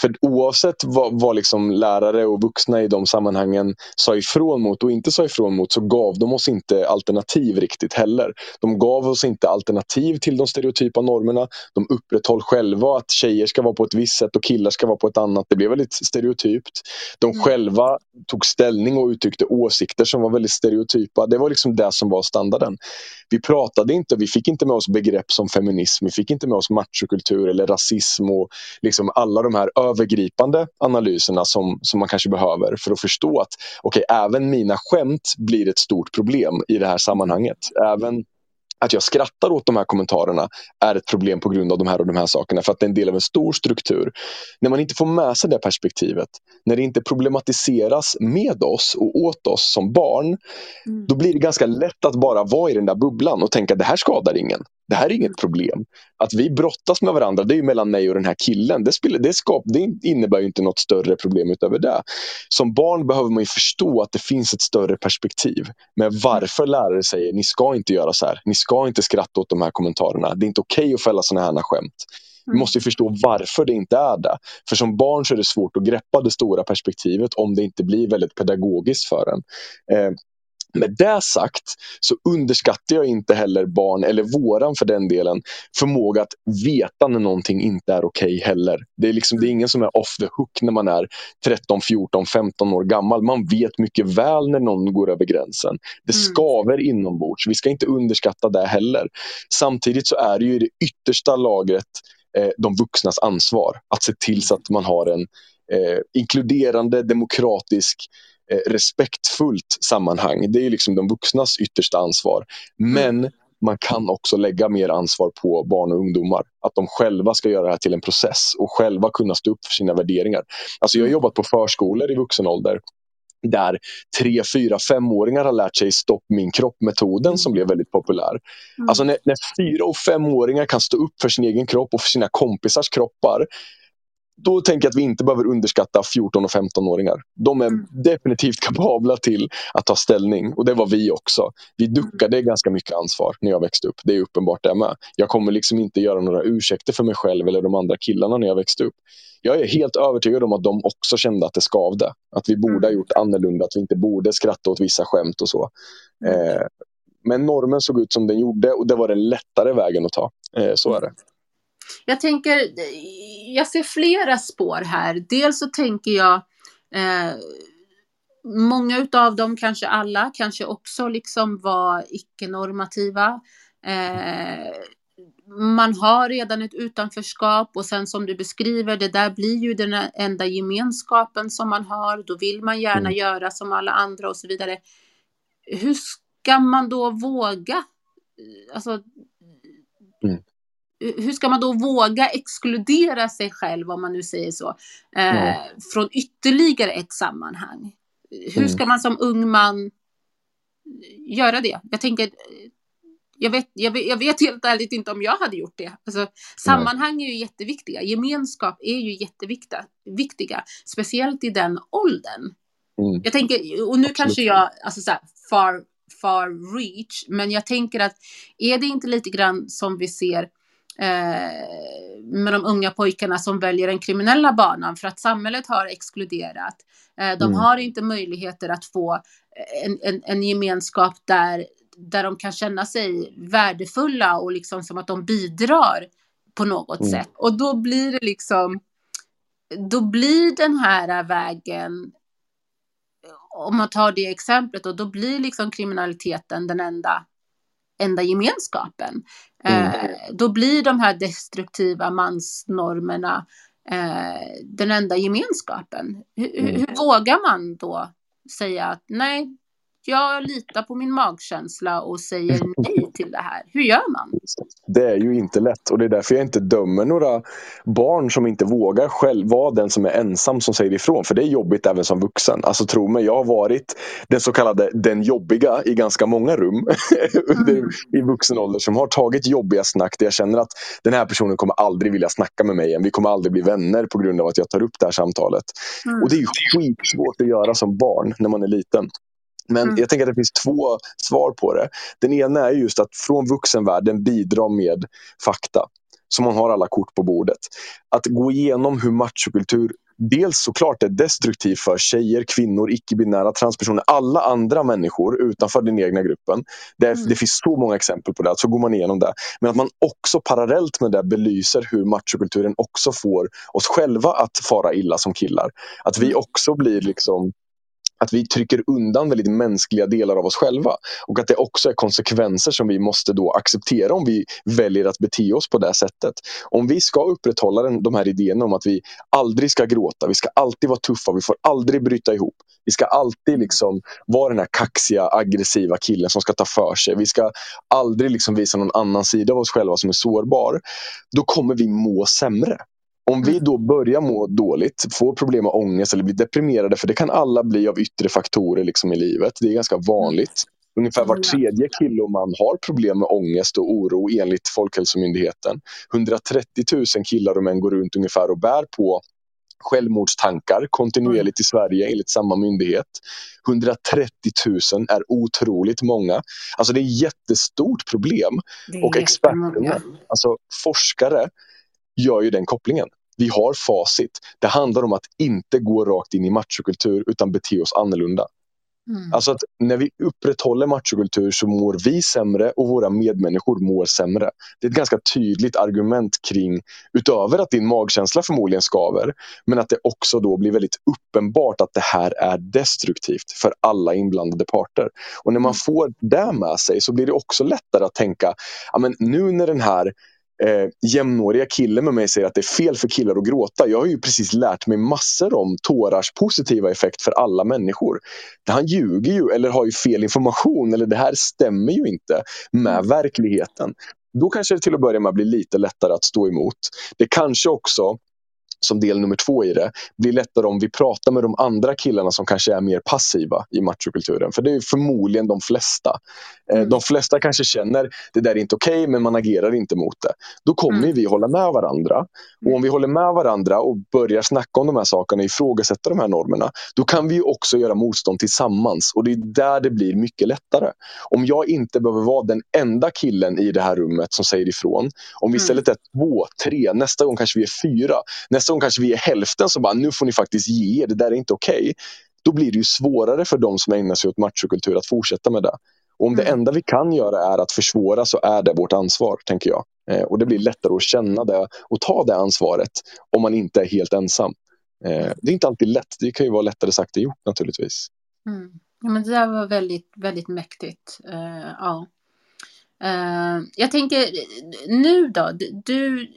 För oavsett vad, vad liksom lärare och vuxna i de sammanhangen sa ifrån mot och inte sa ifrån mot så gav de oss inte alternativ riktigt heller. De gav oss inte alternativ till de stereotypa normerna. De upprätthöll själva att tjejer ska vara på ett visst sätt och killar ska vara på ett annat. Det blev väldigt stereotypt. De mm. själva tog ställning och uttryckte åsikter som var väldigt stereotypa. Det var liksom det som var standarden. Vi pratade inte, vi fick inte med oss begrepp som feminism, vi fick inte med oss machokultur eller rasism och liksom alla de här övergripande analyserna som, som man kanske behöver för att förstå att okay, även mina skämt blir ett stort problem i det här sammanhanget. Även att jag skrattar åt de här kommentarerna är ett problem på grund av de här och de här sakerna för att det är en del av en stor struktur. När man inte får med sig det perspektivet, när det inte problematiseras med oss och åt oss som barn, mm. då blir det ganska lätt att bara vara i den där bubblan och tänka att det här skadar ingen. Det här är inget problem. Att vi brottas med varandra, det är mellan mig och den här killen. Det, spelar, det, skap, det innebär inte något större problem utöver det. Som barn behöver man förstå att det finns ett större perspektiv. med varför lärare säger ni ska inte göra så här. Ni ska inte skratta åt de här kommentarerna. Det är inte okej okay att fälla sådana här skämt. Vi mm. måste förstå varför det inte är det. För som barn så är det svårt att greppa det stora perspektivet om det inte blir väldigt pedagogiskt för en. Eh, med det sagt så underskattar jag inte heller barn, eller våran för den delen, förmåga att veta när någonting inte är okej okay heller. Det är, liksom, det är ingen som är off the hook när man är 13, 14, 15 år gammal. Man vet mycket väl när någon går över gränsen. Det mm. skaver inombords. Vi ska inte underskatta det heller. Samtidigt så är det ju det yttersta lagret eh, de vuxnas ansvar att se till så att man har en eh, inkluderande, demokratisk Eh, respektfullt sammanhang. Det är liksom de vuxnas yttersta ansvar. Men man kan också lägga mer ansvar på barn och ungdomar. Att de själva ska göra det här till en process och själva kunna stå upp för sina värderingar. Alltså jag har jobbat på förskolor i vuxen ålder där tre, fyra, femåringar har lärt sig stopp min kropp-metoden som blev väldigt populär. Mm. Alltså när, när fyra och femåringar kan stå upp för sin egen kropp och för sina kompisars kroppar då tänker jag att vi inte behöver underskatta 14 och 15-åringar. De är mm. definitivt kapabla till att ta ställning och det var vi också. Vi mm. duckade ganska mycket ansvar när jag växte upp. Det är uppenbart det med. Jag kommer liksom inte göra några ursäkter för mig själv eller de andra killarna när jag växte upp. Jag är helt övertygad om att de också kände att det skavde. Att vi borde ha mm. gjort annorlunda, att vi inte borde skratta åt vissa skämt och så. Eh, men normen såg ut som den gjorde och det var den lättare vägen att ta. Eh, så är det. Jag tänker, jag ser flera spår här. Dels så tänker jag eh, Många utav dem, kanske alla, kanske också liksom var icke-normativa. Eh, man har redan ett utanförskap och sen som du beskriver, det där blir ju den enda gemenskapen som man har. Då vill man gärna mm. göra som alla andra och så vidare. Hur ska man då våga? Alltså, mm hur ska man då våga exkludera sig själv, om man nu säger så, eh, mm. från ytterligare ett sammanhang? Hur mm. ska man som ung man göra det? Jag tänker, jag vet, jag vet, jag vet helt ärligt inte om jag hade gjort det. Alltså, sammanhang är ju jätteviktiga, gemenskap är ju jätteviktiga, viktiga, speciellt i den åldern. Mm. Jag tänker, och nu Absolut. kanske jag, alltså så här, far, far reach, men jag tänker att är det inte lite grann som vi ser med de unga pojkarna som väljer den kriminella banan för att samhället har exkluderat. Eh, de mm. har inte möjligheter att få en, en, en, gemenskap där, där de kan känna sig värdefulla och liksom som att de bidrar på något mm. sätt. Och då blir det liksom, då blir den här vägen om man tar det exemplet och då blir liksom kriminaliteten den enda enda gemenskapen. Mm. Eh, då blir de här destruktiva mansnormerna eh, den enda gemenskapen. H mm. Hur vågar man då säga att nej, jag litar på min magkänsla och säger nej till det här. Hur gör man? Det är ju inte lätt och det är därför jag inte dömer några barn som inte vågar själv vara den som är ensam som säger ifrån. För det är jobbigt även som vuxen. Alltså tro mig, jag har varit den så kallade den jobbiga i ganska många rum mm. i vuxen ålder som har tagit jobbiga snack där jag känner att den här personen kommer aldrig vilja snacka med mig igen. Vi kommer aldrig bli vänner på grund av att jag tar upp det här samtalet. Mm. Och det är skitsvårt att göra som barn när man är liten. Men mm. jag tänker att det finns två svar på det. Den ena är just att från vuxenvärlden bidra med fakta. Så man har alla kort på bordet. Att gå igenom hur machokultur dels såklart är destruktiv för tjejer, kvinnor, icke-binära, transpersoner, alla andra människor utanför den egna gruppen. Det, mm. det, finns så många exempel på det, så går man igenom det. Men att man också parallellt med det belyser hur machokulturen också får oss själva att fara illa som killar. Att vi mm. också blir liksom att vi trycker undan väldigt mänskliga delar av oss själva. Och att det också är konsekvenser som vi måste då acceptera om vi väljer att bete oss på det sättet. Om vi ska upprätthålla den, de här idéerna om att vi aldrig ska gråta, vi ska alltid vara tuffa, vi får aldrig bryta ihop. Vi ska alltid liksom vara den här kaxiga, aggressiva killen som ska ta för sig. Vi ska aldrig liksom visa någon annan sida av oss själva som är sårbar. Då kommer vi må sämre. Om vi då börjar må dåligt, får problem med ångest eller blir deprimerade, för det kan alla bli av yttre faktorer liksom i livet. Det är ganska vanligt. Ungefär var tredje kille och man har problem med ångest och oro enligt Folkhälsomyndigheten. 130 000 killar och män går runt ungefär och bär på självmordstankar kontinuerligt i Sverige enligt samma myndighet. 130 000 är otroligt många. Alltså det är ett jättestort problem. Och experterna, alltså forskare, gör ju den kopplingen vi har facit. Det handlar om att inte gå rakt in i machokultur utan bete oss annorlunda. Mm. Alltså att när vi upprätthåller machokultur så mår vi sämre och våra medmänniskor mår sämre. Det är ett ganska tydligt argument kring, utöver att din magkänsla förmodligen skaver, men att det också då blir väldigt uppenbart att det här är destruktivt för alla inblandade parter. Och när man mm. får det med sig så blir det också lättare att tänka, ja, men nu när den här eh, jämnåriga killen med mig säger att det är fel för killar att gråta. Jag har ju precis lärt mig massor om tårars positiva effekt för alla människor. Han ljuger ju eller har ju fel information eller det här stämmer ju inte med mm. verkligheten. Då kanske det till att börja med blir lite lättare att stå emot. Det kanske också som del nummer två i det, blir lättare om vi pratar med de andra killarna som kanske är mer passiva i machokulturen. För det är förmodligen de flesta. Eh, mm. De flesta kanske känner det där är inte okej, okay, men man agerar inte mot det. Då kommer mm. vi hålla med varandra. Och om vi håller med varandra och börjar snacka om de här sakerna, ifrågasätta de här normerna, då kan vi också göra motstånd tillsammans. Och det är där det blir mycket lättare. Om jag inte behöver vara den enda killen i det här rummet som säger ifrån. Om vi mm. istället är två, tre, nästa gång kanske vi är fyra. Nästa gång kanske vi är hälften som bara, nu får ni faktiskt ge er, det där är inte okej. Okay. Då blir det ju svårare för de som ägnar sig åt machokultur att fortsätta med det. Och om det mm. enda vi kan göra är att försvåra så är det vårt ansvar, tänker jag. Eh, och det blir lättare att känna det och ta det ansvaret om man inte är helt ensam. Eh, det är inte alltid lätt, det kan ju vara lättare sagt än gjort naturligtvis. Mm. Ja, men det där var väldigt, väldigt mäktigt. Uh, ja. Uh, jag tänker, nu då? Du,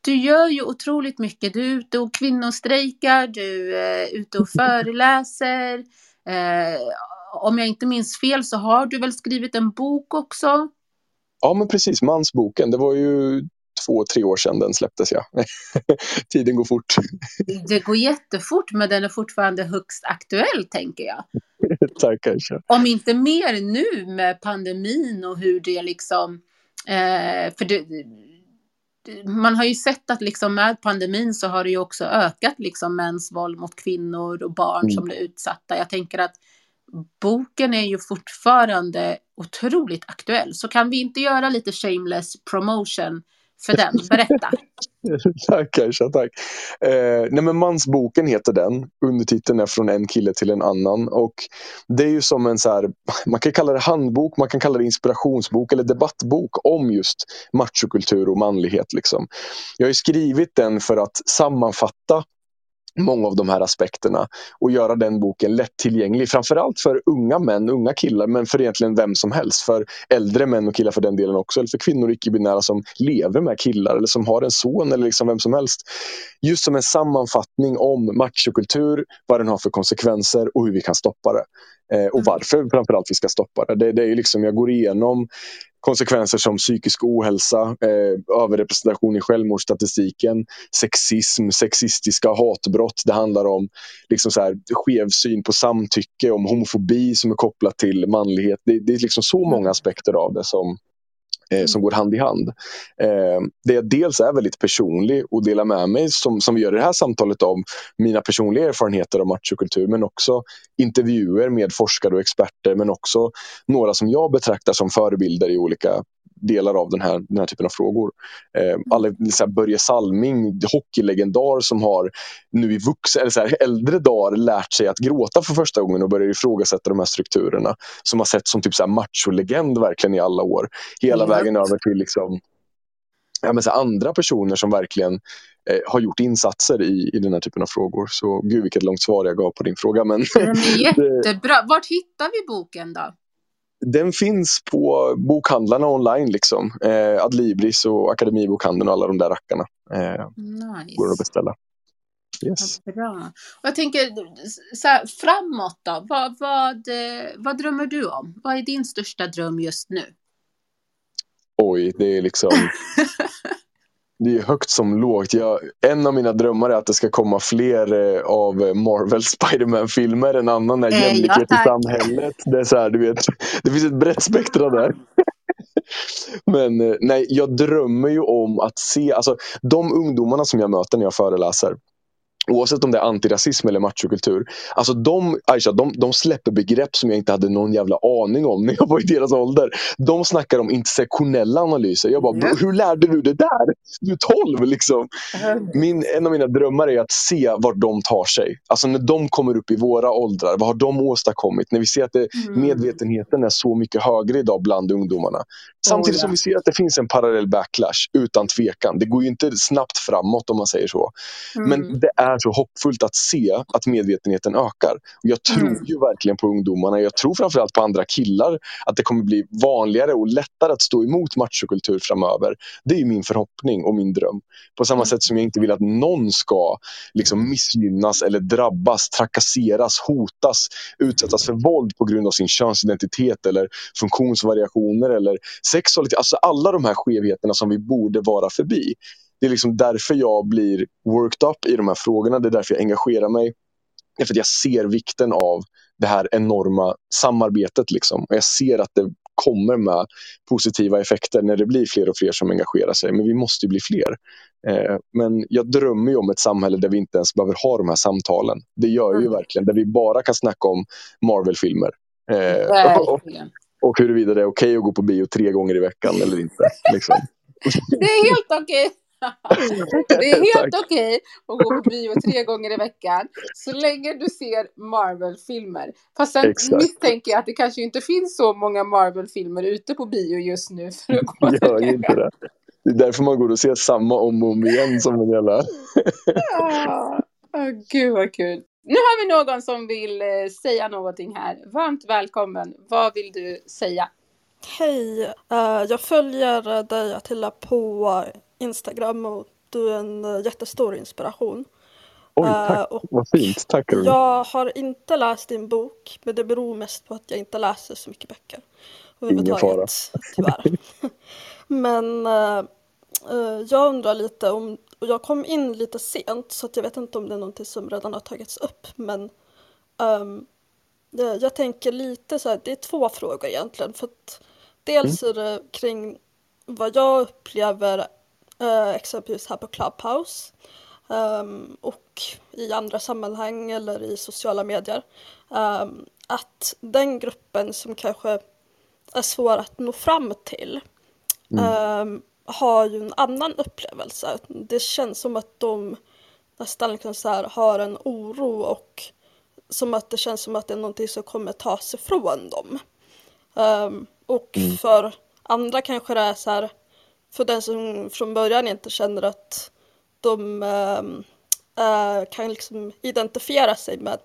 du gör ju otroligt mycket. Du är ute och kvinnostrejkar, du är ute och föreläser. Uh, om jag inte minns fel så har du väl skrivit en bok också? Ja, men precis. Mansboken. Det var ju två, tre år sedan den släpptes. Ja. Tiden går fort. Det går jättefort, men den är fortfarande högst aktuell, tänker jag. Tack, kanske. Om inte mer nu med pandemin och hur det liksom... Eh, för det, man har ju sett att liksom med pandemin så har det ju också ökat liksom mäns våld mot kvinnor och barn mm. som blir utsatta. Jag tänker att boken är ju fortfarande otroligt aktuell. Så kan vi inte göra lite shameless promotion för den? Berätta. tack Kajsa, tack. Eh, nej men Mansboken heter den. Undertiteln är Från en kille till en annan. Och Det är ju som en så här, man kan kalla det handbok, man kan kalla det inspirationsbok eller debattbok om just machokultur och manlighet. Liksom. Jag har skrivit den för att sammanfatta många av de här aspekterna och göra den boken lättillgänglig. Framförallt för unga män, unga killar, men för egentligen vem som helst. För äldre män och killar för den delen också. Eller för kvinnor och icke-binära som lever med killar eller som har en son eller liksom vem som helst. Just som en sammanfattning om machokultur, vad den har för konsekvenser och hur vi kan stoppa det. Eh, och mm. varför framförallt vi ska stoppa det. det, det är liksom, jag går igenom konsekvenser som psykisk ohälsa, eh, överrepresentation i självmordsstatistiken, sexism, sexistiska hatbrott. Det handlar om liksom så här, skev syn på samtycke, om homofobi som är kopplat till manlighet. Det, det är liksom så många mm. aspekter av det som, eh, som går hand i hand. Eh, det jag dels är väldigt personlig och delar med mig, som, som vi gör i det här samtalet, om mina personliga erfarenheter av machokultur men också intervjuer med forskare och experter men också några som jag betraktar som förebilder i olika delar av den här, den här typen av frågor. Eh, alla, så här, Börje Salming, hockeylegendar som har nu i vuxen, eller så här, äldre dagar lärt sig att gråta för första gången och börjar ifrågasätta de här strukturerna. Som har sett som typ så här macholegend verkligen i alla år. Hela mm. vägen över till liksom, ja, men så andra personer som verkligen eh, har gjort insatser i, i den här typen av frågor. Så gud vilket långt svar jag gav på din fråga. Men, är jättebra. Vart hittar vi boken då? Den finns på bokhandlarna online. Liksom. Eh, Adlibris och Akademibokhandeln och alla de där rackarna. Eh, nice. Går att beställa. Yes. bra. Och jag tänker så här, framåt då. Vad, vad, vad drömmer du om? Vad är din största dröm just nu? Oj, det är liksom det är högt som lågt. Jag, en av mina drömmar är att det ska komma fler eh, av Marvel Spiderman-filmer. En annan är jämlikhet ja, i samhället. Det, är så här, du vet, det finns ett brett spektra där. Men eh, nej, jag drömmer ju om att se, alltså de ungdomarna som jag möter när jag föreläser Oavsett om det är antirasism eller machokultur. Alltså de, Aisha, de, de släpper begrepp som jag inte hade någon jävla aning om när jag var i deras ålder. De snackar om intersektionella analyser. Jag bara, mm. hur lärde du det där? Du är 12 liksom. Min, en av mina drömmar är att se vart de tar sig. Alltså när de kommer upp i våra åldrar, vad har de åstadkommit? När vi ser att det, mm. medvetenheten är så mycket högre idag bland ungdomarna. Samtidigt som vi ser att det finns en parallell backlash, utan tvekan. Det går ju inte snabbt framåt om man säger så. Mm. Men det är så hoppfullt att se att medvetenheten ökar. Och jag tror mm. ju verkligen på ungdomarna. Jag tror framförallt på andra killar att det kommer bli vanligare och lättare att stå emot machokultur framöver. Det är min förhoppning och min dröm. På samma mm. sätt som jag inte vill att någon ska liksom missgynnas eller drabbas, trakasseras, hotas, utsättas för våld på grund av sin könsidentitet eller funktionsvariationer eller sexualitet. Alltså alla de här skevheterna som vi borde vara förbi. Det är liksom därför jag blir worked up i de här frågorna. Det är därför jag engagerar mig. Det är för att jag ser vikten av det här enorma samarbetet. Liksom. Och jag ser att det kommer med positiva effekter när det blir fler och fler som engagerar sig. Men vi måste bli fler. Eh, men jag drömmer ju om ett samhälle där vi inte ens behöver ha de här samtalen. Det gör mm. ju verkligen. Där vi bara kan snacka om Marvel-filmer. Eh, och, och huruvida det är okej okay att gå på bio tre gånger i veckan eller inte. Liksom. Det är helt okej. Det är helt okej att gå på bio tre gånger i veckan så länge du ser Marvel-filmer. Fast sen Exakt. misstänker jag att det kanske inte finns så många Marvel-filmer ute på bio just nu. För att gå Gör inte det. Det är därför man går och ser samma om och om igen som en jävla... ja. oh, gud vad kul. Nu har vi någon som vill eh, säga någonting här. Varmt välkommen. Vad vill du säga? Hej, uh, jag följer dig Attila på Instagram och du är en jättestor inspiration. Oj, tack. Uh, Vad fint. Tack. Jag har inte läst din bok, men det beror mest på att jag inte läser så mycket böcker. Ingen fara. Tyvärr. men jag undrar lite om, och jag kom in lite sent så jag vet inte om det är någonting som redan har tagits upp, men um, jag tänker lite så här, det är två frågor egentligen. För att dels mm. är det kring vad jag upplever eh, exempelvis här på Clubhouse um, och i andra sammanhang eller i sociala medier. Um, att den gruppen som kanske är svår att nå fram till mm. Har ju en annan upplevelse. Det känns som att de nästan liksom så här har en oro och som att det känns som att det är någonting som kommer tas ifrån dem. Um, och mm. för andra kanske det är så här, för den som från början inte känner att de um, uh, kan liksom identifiera sig med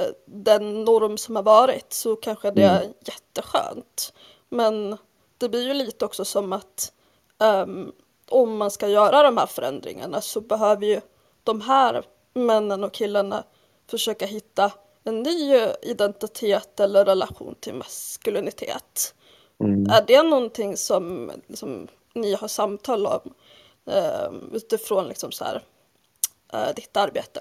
uh, den norm som har varit så kanske det är mm. jätteskönt. Men det blir ju lite också som att um, om man ska göra de här förändringarna så behöver ju de här männen och killarna försöka hitta en ny identitet eller relation till maskulinitet. Mm. Är det någonting som liksom, ni har samtal om eh, utifrån liksom så här, eh, ditt arbete?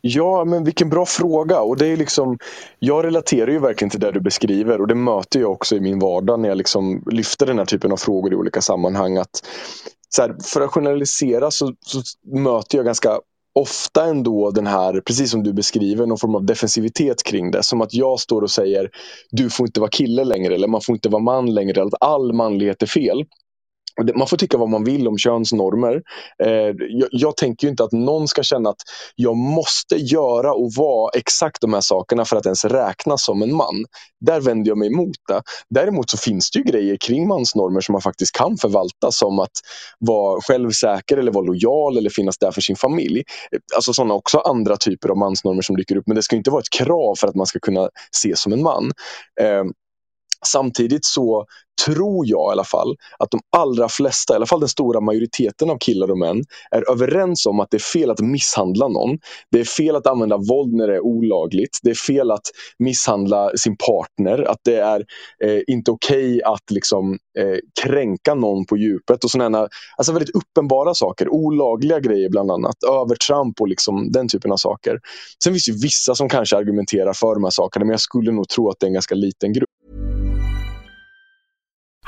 Ja, men vilken bra fråga. Och det är liksom, jag relaterar ju verkligen till det du beskriver och det möter jag också i min vardag när jag liksom lyfter den här typen av frågor i olika sammanhang. Att, så här, för att generalisera så, så möter jag ganska ofta ändå den här, precis som du beskriver, någon form av defensivitet kring det. Som att jag står och säger du får inte vara kille längre eller man får inte vara man längre. Eller att all manlighet är fel. Man får tycka vad man vill om könsnormer. Eh, jag, tänker inte att någon ska känna att jag måste göra och vara exakt de här sakerna för att ens räknas som en man. Där vänder jag mig emot det. Däremot så finns det ju grejer kring mansnormer som man faktiskt kan förvalta som att vara självsäker eller vara lojal eller finnas där för sin familj. Eh, alltså sådana också andra typer av mansnormer som dyker upp men det ska inte vara ett krav för att man ska kunna ses som en man. Eh, Samtidigt så tror jag i alla fall att de allra flesta, i alla fall den stora majoriteten av killar och män är överens om att det är fel att misshandla någon. Det är fel att använda våld när det är olagligt. Det är fel att misshandla sin partner. Att det är eh, inte okej okay att liksom, eh, kränka någon på djupet. och sådana alltså väldigt uppenbara saker. Olagliga grejer bland annat. Övertramp och liksom, den typen av saker. Sen finns det vissa som kanske argumenterar för de här sakerna men jag skulle nog tro att det är en ganska liten grupp.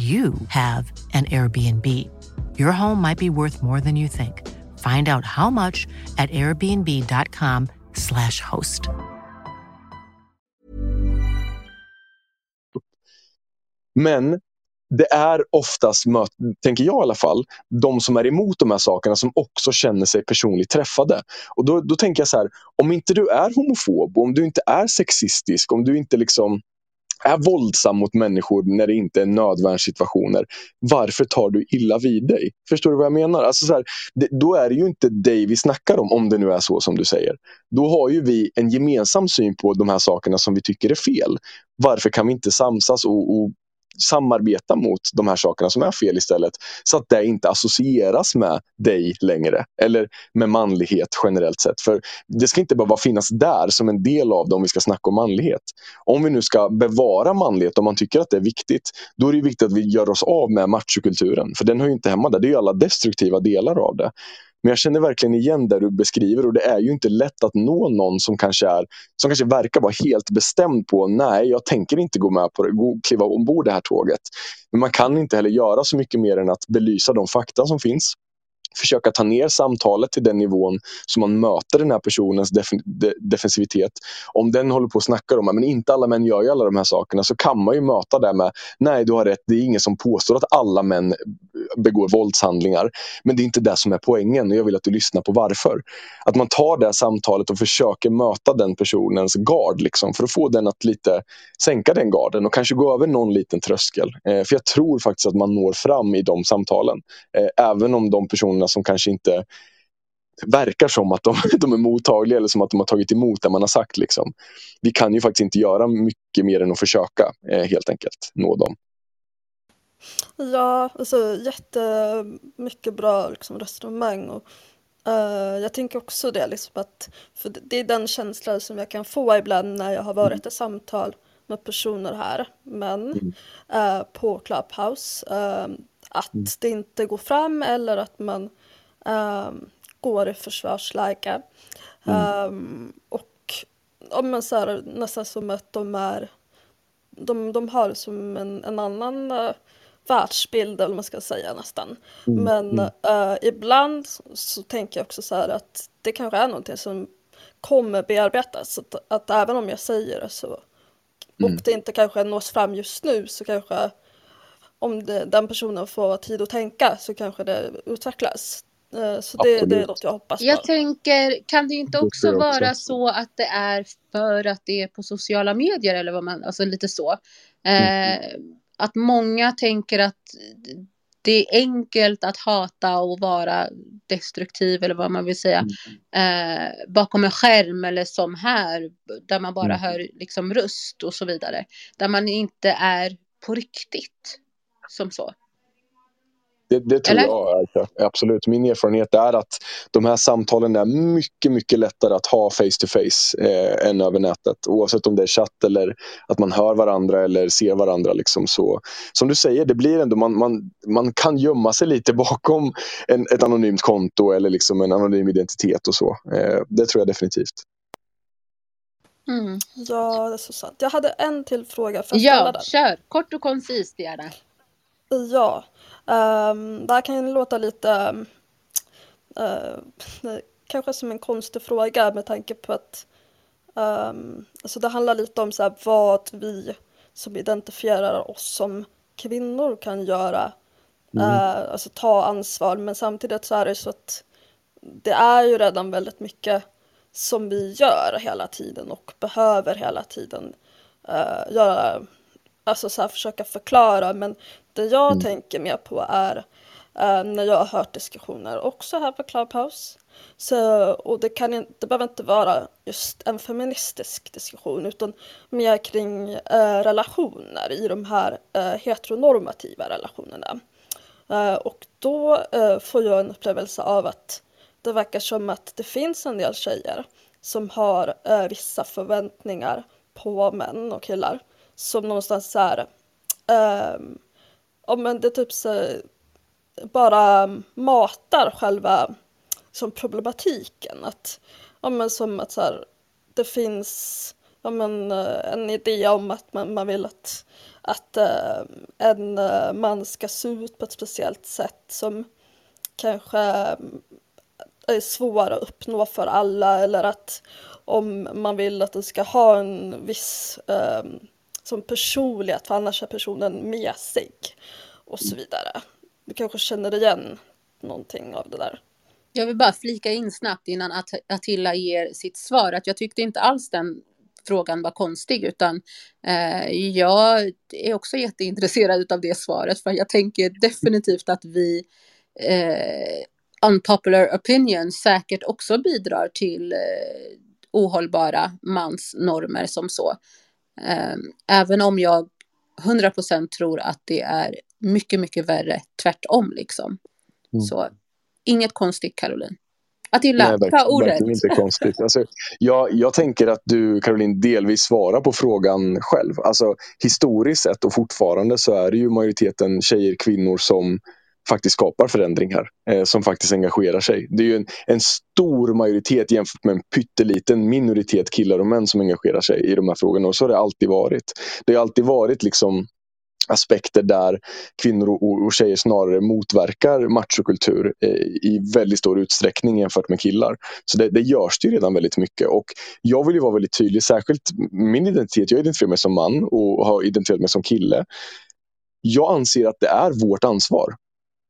you have an Airbnb. Your home might be worth more than you think. Find out how much at airbnb.com/slash host. Men det är oftast, tänker jag i alla fall, de som är emot de här sakerna som också känner sig personligt träffade. Och då, då tänker jag så här, om inte du är homofob, om du inte är sexistisk, om du inte liksom är våldsam mot människor när det inte är nödvärnssituationer. Varför tar du illa vid dig? Förstår du vad jag menar? Alltså så här, det, då är det ju inte dig vi snackar om, om det nu är så som du säger. Då har ju vi en gemensam syn på de här sakerna som vi tycker är fel. Varför kan vi inte samsas och, och samarbeta mot de här sakerna som är fel istället. Så att det inte associeras med dig längre. Eller med manlighet generellt sett. För det ska inte bara finnas där som en del av det om vi ska snacka om manlighet. Om vi nu ska bevara manlighet, om man tycker att det är viktigt, då är det viktigt att vi gör oss av med machokulturen. För den hör ju inte hemma där. Det är ju alla destruktiva delar av det. Men jag känner verkligen igen det du beskriver och det är ju inte lätt att nå någon som kanske, är, som kanske verkar vara helt bestämd på nej, jag tänker inte gå med på det, gå, kliva ombord det här tåget. Men man kan inte heller göra så mycket mer än att belysa de fakta som finns försöka ta ner samtalet till den nivån som man möter den här personens def de defensivitet. Om den håller på och snackar om att inte alla män gör ju alla de här sakerna så kan man ju möta det med nej du har rätt, det är ingen som påstår att alla män eh, begår våldshandlingar. Men det är inte det som är poängen och jag vill att du lyssnar på varför. Att man tar det samtalet och försöker möta den personens gard liksom, för att få den att lite sänka den garden och kanske gå över någon liten tröskel. Eh, för jag tror faktiskt att man når fram i de samtalen. Eh, även om de personerna som kanske inte verkar som att de, de är mottagliga eller som att de har tagit emot det man har sagt. Liksom. Vi kan ju faktiskt inte göra mycket mer än att försöka eh, helt enkelt nå dem. Ja, alltså jättemycket bra liksom, resonemang. Och, uh, jag tänker också det, liksom, att för det är den känslan som jag kan få ibland när jag har varit i samtal med personer här, män, mm. uh, på Clubhouse. Uh, att mm. det inte går fram eller att man um, går i försvarsläge. Mm. Um, och ja, men så här, nästan som att de är de, de har som en, en annan uh, världsbild, eller man ska säga nästan. Mm. Men uh, ibland så tänker jag också så här att det kanske är någonting som kommer bearbetas. Att, att även om jag säger det så mm. och det inte kanske nås fram just nu så kanske om det, den personen får tid att tänka så kanske det utvecklas. Eh, så det, det är något jag hoppas på. Jag tänker, kan det inte också det vara så att det är för att det är på sociala medier eller vad man, alltså lite så. Eh, mm. att många tänker att det är enkelt att hata och vara destruktiv eller vad man vill säga mm. eh, bakom en skärm eller som här där man bara mm. hör liksom röst och så vidare. Där man inte är på riktigt som så. Det, det tror Eller? jag absolut. Min erfarenhet är att de här samtalen är mycket, mycket lättare att ha face to face eh, än över nätet. Oavsett om det är chatt eller att man hör varandra eller ser varandra. Liksom. Så, som du säger, det blir ändå, man, man, man kan gömma sig lite bakom en, ett anonymt konto eller liksom en anonym identitet och så. Eh, det tror jag definitivt. Mm. Ja, det är så sant. Jag hade en till fråga. För ja, kör. Kort och koncist gärna. Ja, um, det här kan låta lite uh, kanske som en konstig fråga med tanke på att um, alltså det handlar lite om så här, vad vi som identifierar oss som kvinnor kan göra Mm. Uh, alltså ta ansvar men samtidigt så är det så att det är ju redan väldigt mycket som vi gör hela tiden och behöver hela tiden uh, göra, alltså så här, försöka förklara men det jag mm. tänker mer på är uh, när jag har hört diskussioner också här på Clubhouse så, och det, kan, det behöver inte vara just en feministisk diskussion utan mer kring eh, relationer i de här eh, heteronormativa relationerna. Och då får jag en upplevelse av att det verkar som att det finns en del tjejer som har vissa förväntningar på män och killar som någonstans är eh, ja men det typ så, bara matar själva som problematiken. Att, ja, men som att så här, det finns ja, men, eh, en idé om att man, man vill att, att uh, en eh, man ska se ut på ett speciellt sätt som kanske är svår att uppnå för alla eller att om man vill att den ska ha en viss um, som personlighet för annars är personen mesig och så vidare. Du kanske känner igen någonting av det där. Jag vill bara flika in snabbt innan At Attila ger sitt svar att jag tyckte inte alls den frågan var konstig utan eh, jag är också jätteintresserad av det svaret för jag tänker definitivt att vi eh, unpopular opinion säkert också bidrar till eh, ohållbara mansnormer som så. Eh, även om jag 100% tror att det är mycket, mycket värre tvärtom liksom. Mm. Så Inget konstigt Caroline. Attila, Nej, ta ordet. Verkligen inte konstigt. Alltså, jag, jag tänker att du Caroline delvis svarar på frågan själv. Alltså, historiskt sett och fortfarande så är det ju majoriteten tjejer, kvinnor som faktiskt skapar förändring här. Eh, som faktiskt engagerar sig. Det är ju en, en, stor majoritet jämfört med en pytteliten minoritet killar och män som engagerar sig i de här frågorna. Och så har det alltid varit. Det har alltid varit liksom aspekter där kvinnor och, och tjejer snarare motverkar machokultur eh, i väldigt stor utsträckning jämfört med killar. Så det, det görs det ju redan väldigt mycket och jag vill ju vara väldigt tydlig, särskilt min identitet, jag identifierar mig som man och har identifierat mig som kille. Jag anser att det är vårt ansvar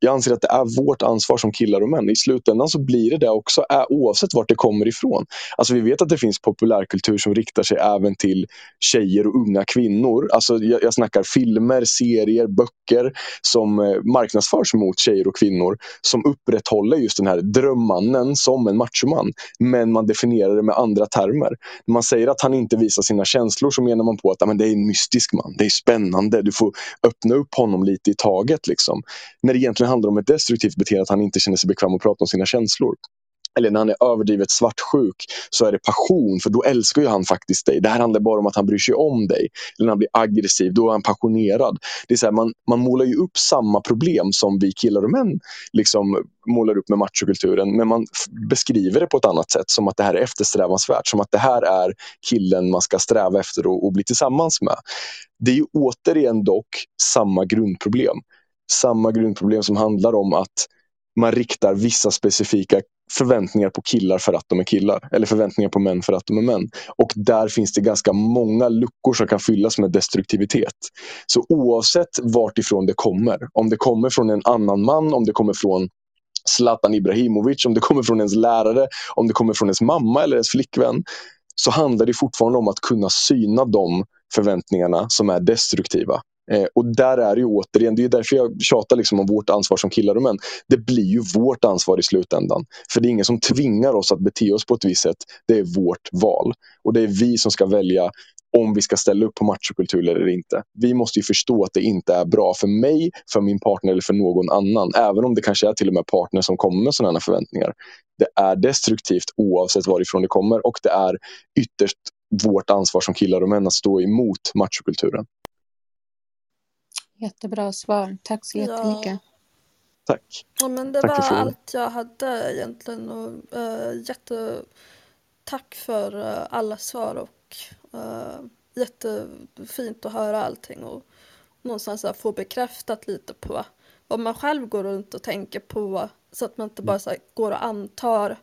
jag anser att det är vårt ansvar som killar och män. I slutändan så blir det det också, oavsett vart det kommer ifrån. Alltså vi vet att det finns populärkultur som riktar sig även till tjejer och unga kvinnor. Alltså jag, jag snackar filmer, serier, böcker som eh, marknadsförs mot tjejer och kvinnor som upprätthåller just den här drömmannen som en machoman. Men man definierar det med andra termer. När man säger att han inte visar sina känslor så menar man på att men det är en mystisk man, det är spännande, du får öppna upp honom lite i taget. Liksom. När det egentligen handlar om ett destruktivt beteende, att han inte känner sig bekväm att prata om sina känslor eller när han är överdrivet svartsjuk så är det passion för då älskar ju han faktiskt dig. Det här handlar bara om att han bryr sig om dig. Eller när han blir aggressiv, då är han passionerad. Det är så här, man, man målar ju upp samma problem som vi killar och män liksom målar upp med machokulturen men man beskriver det på ett annat sätt som att det här är eftersträvansvärt. Som att det här är killen man ska sträva efter och, och bli tillsammans med. Det är ju återigen dock samma grundproblem samma grundproblem som handlar om att man riktar vissa specifika förväntningar på killar för att de är killar. Eller förväntningar på män för att de är män. Och där finns det ganska många luckor som kan fyllas med destruktivitet. Så oavsett vart ifrån det kommer, om det kommer från en annan man, om det kommer från Zlatan Ibrahimovic, om det kommer från ens lärare, om det kommer från ens mamma eller ens flickvän. Så handlar det fortfarande om att kunna syna de förväntningarna som är destruktiva. Eh, och där är det ju återigen, det är därför jag tjatar liksom om vårt ansvar som killar och män. Det blir ju vårt ansvar i slutändan. För det är ingen som tvingar oss att bete oss på ett visst sätt. Det är vårt val. Och det är vi som ska välja om vi ska ställa upp på machokultur eller inte. Vi måste ju förstå att det inte är bra för mig, för min partner eller för någon annan. Även om det kanske är till och med partner som kommer med sådana förväntningar. Det är destruktivt oavsett varifrån det kommer och det är ytterst vårt ansvar som killar och män att stå emot machokulturen. Jättebra svar. Tack så jättemycket. Ja. Tack. Ja, men det Tack var allt jag hade egentligen. Och, uh, jättetack för uh, alla svar och uh, jättefint att höra allting och någonstans få bekräftat lite på vad man själv går runt och tänker på så att man inte bara så här, går och antar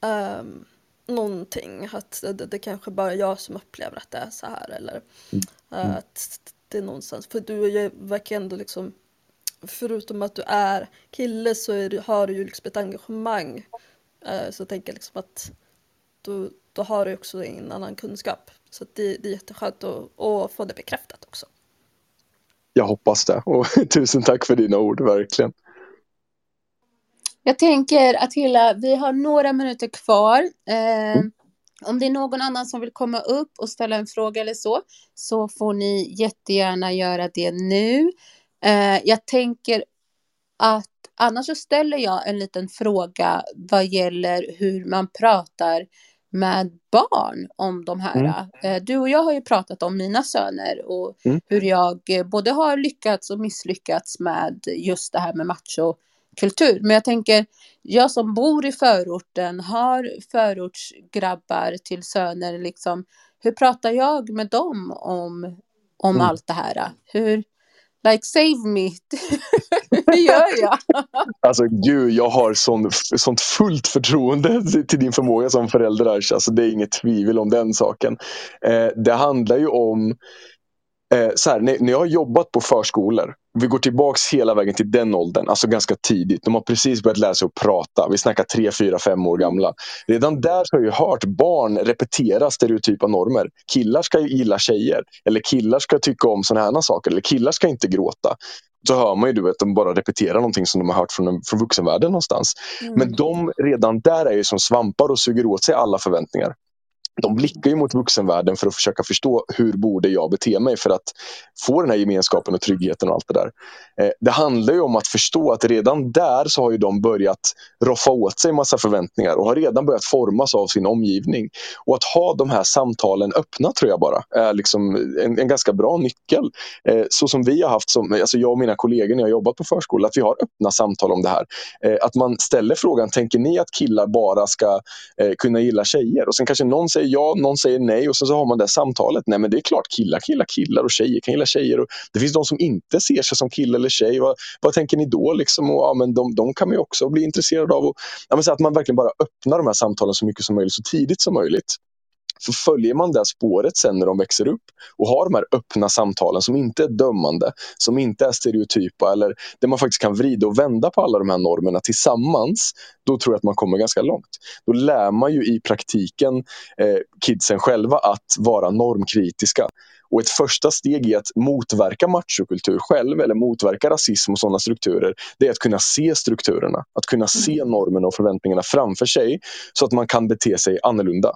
um, någonting. Att det, det kanske bara är jag som upplever att det är så här eller mm. uh, att det någonstans. För du verkar ändå liksom förutom att du är kille så är du, har du ju liksom ett engagemang. Eh, så jag tänker liksom att då, då har du också en annan kunskap. Så det, det är jätteskönt att, att få det bekräftat också. Jag hoppas det och tusen tack för dina ord, verkligen. Jag tänker Attila, vi har några minuter kvar. Eh, mm. Om det är någon annan som vill komma upp och ställa en fråga eller så, så får ni jättegärna göra det nu. Eh, jag tänker att annars så ställer jag en liten fråga vad gäller hur man pratar med barn om de här. Mm. Eh, du och jag har ju pratat om mina söner och mm. hur jag både har lyckats och misslyckats med just det här med machokultur. Men jag tänker, jag som bor i förorten, har förortsgrabbar till söner, liksom, hur pratar jag med dem om, om mm. allt det här? Hur, like save me, hur gör jag? alltså gud, jag har sån, sånt fullt förtroende till din förmåga som förälder. Alltså, det är inget tvivel om den saken. Eh, det handlar ju om Eh, så här, när, när jag har jobbat på förskolor, vi går tillbaks hela vägen till den åldern, alltså ganska tidigt. De har precis börjat lära sig att prata. Vi snackar 3, 4, 5 år gamla. Redan där har jag hört barn repetera stereotypa normer. Killar ska gilla tjejer. Eller killar ska tycka om såna här saker. Eller killar ska inte gråta. Så hör man ju att de bara repeterar någonting som de har hört från, från vuxenvärlden någonstans. Mm. Men de redan där är ju som svampar och suger åt sig alla förväntningar de blickar ju mot vuxenvärlden för att försöka förstå hur borde jag bete mig för att få den här gemenskapen och tryggheten och allt det där. Eh, det handlar ju om att förstå att redan där så har ju de börjat roffa åt sig massa förväntningar och har redan börjat formas av sin omgivning. Och att ha de här samtalen öppna tror jag bara är liksom en, en ganska bra nyckel. Eh, så som vi har haft, som, alltså jag och mina kollegor när jag jobbat på förskola, att vi har öppna samtal om det här. Eh, att man ställer frågan, tänker ni att killar bara ska eh, kunna gilla tjejer? Och sen kanske någon säger ja, någon säger nej och sen så har man det samtalet. Nej men det är klart, killar killar killar och tjejer kan gilla tjejer. Och det finns de som inte ser sig som kille eller tjej. Vad, vad tänker ni då? Liksom? Och, ja, men de, de kan man ju också bli intresserad av. Och, ja, men så att man verkligen bara öppnar de här samtalen så mycket som möjligt, så tidigt som möjligt. För följer man det spåret sen när de växer upp och har de här öppna samtalen som inte är dömande, som inte är stereotypa eller där man faktiskt kan vrida och vända på alla de här normerna tillsammans, då tror jag att man kommer ganska långt. Då lär man ju i praktiken eh, kidsen själva att vara normkritiska. Och ett första steg i att motverka machokultur själv eller motverka rasism och sådana strukturer, det är att kunna se strukturerna. Att kunna se mm. normerna och förväntningarna framför sig så att man kan bete sig annorlunda.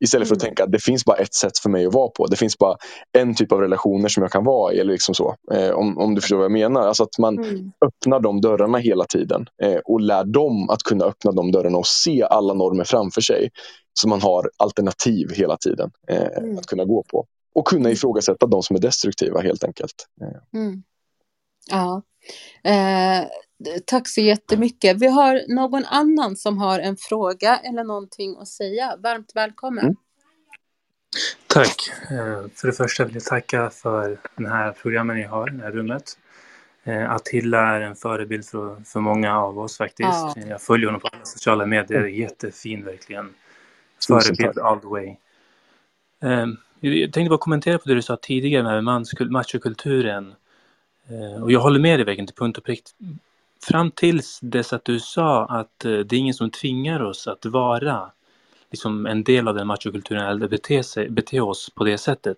Istället för att mm. tänka att det finns bara ett sätt för mig att vara på. Det finns bara en typ av relationer som jag kan vara i. Eller liksom så. Eh, om, om du förstår vad jag menar. Alltså att man mm. öppnar de dörrarna hela tiden. Eh, och lär dem att kunna öppna de dörrarna och se alla normer framför sig. Så man har alternativ hela tiden eh, mm. att kunna gå på. Och kunna mm. ifrågasätta de som är destruktiva helt enkelt. Eh. Mm. Ja. Eh, Tack så jättemycket. Vi har någon annan som har en fråga eller någonting att säga. Varmt välkommen. Mm. Tack. Eh, för det första vill jag tacka för den här programmen ni har, det här rummet. Eh, Attila är en förebild för, för många av oss faktiskt. Ja. Jag följer honom på alla sociala medier. Mm. Jättefin verkligen. Förebild all the way. Eh, jag tänkte bara kommentera på det du sa tidigare med machokulturen. Och jag håller med dig verkligen till punkt och prick fram tills dess att du sa att eh, det är ingen som tvingar oss att vara liksom en del av den machokulturen eller bete, sig, bete oss på det sättet.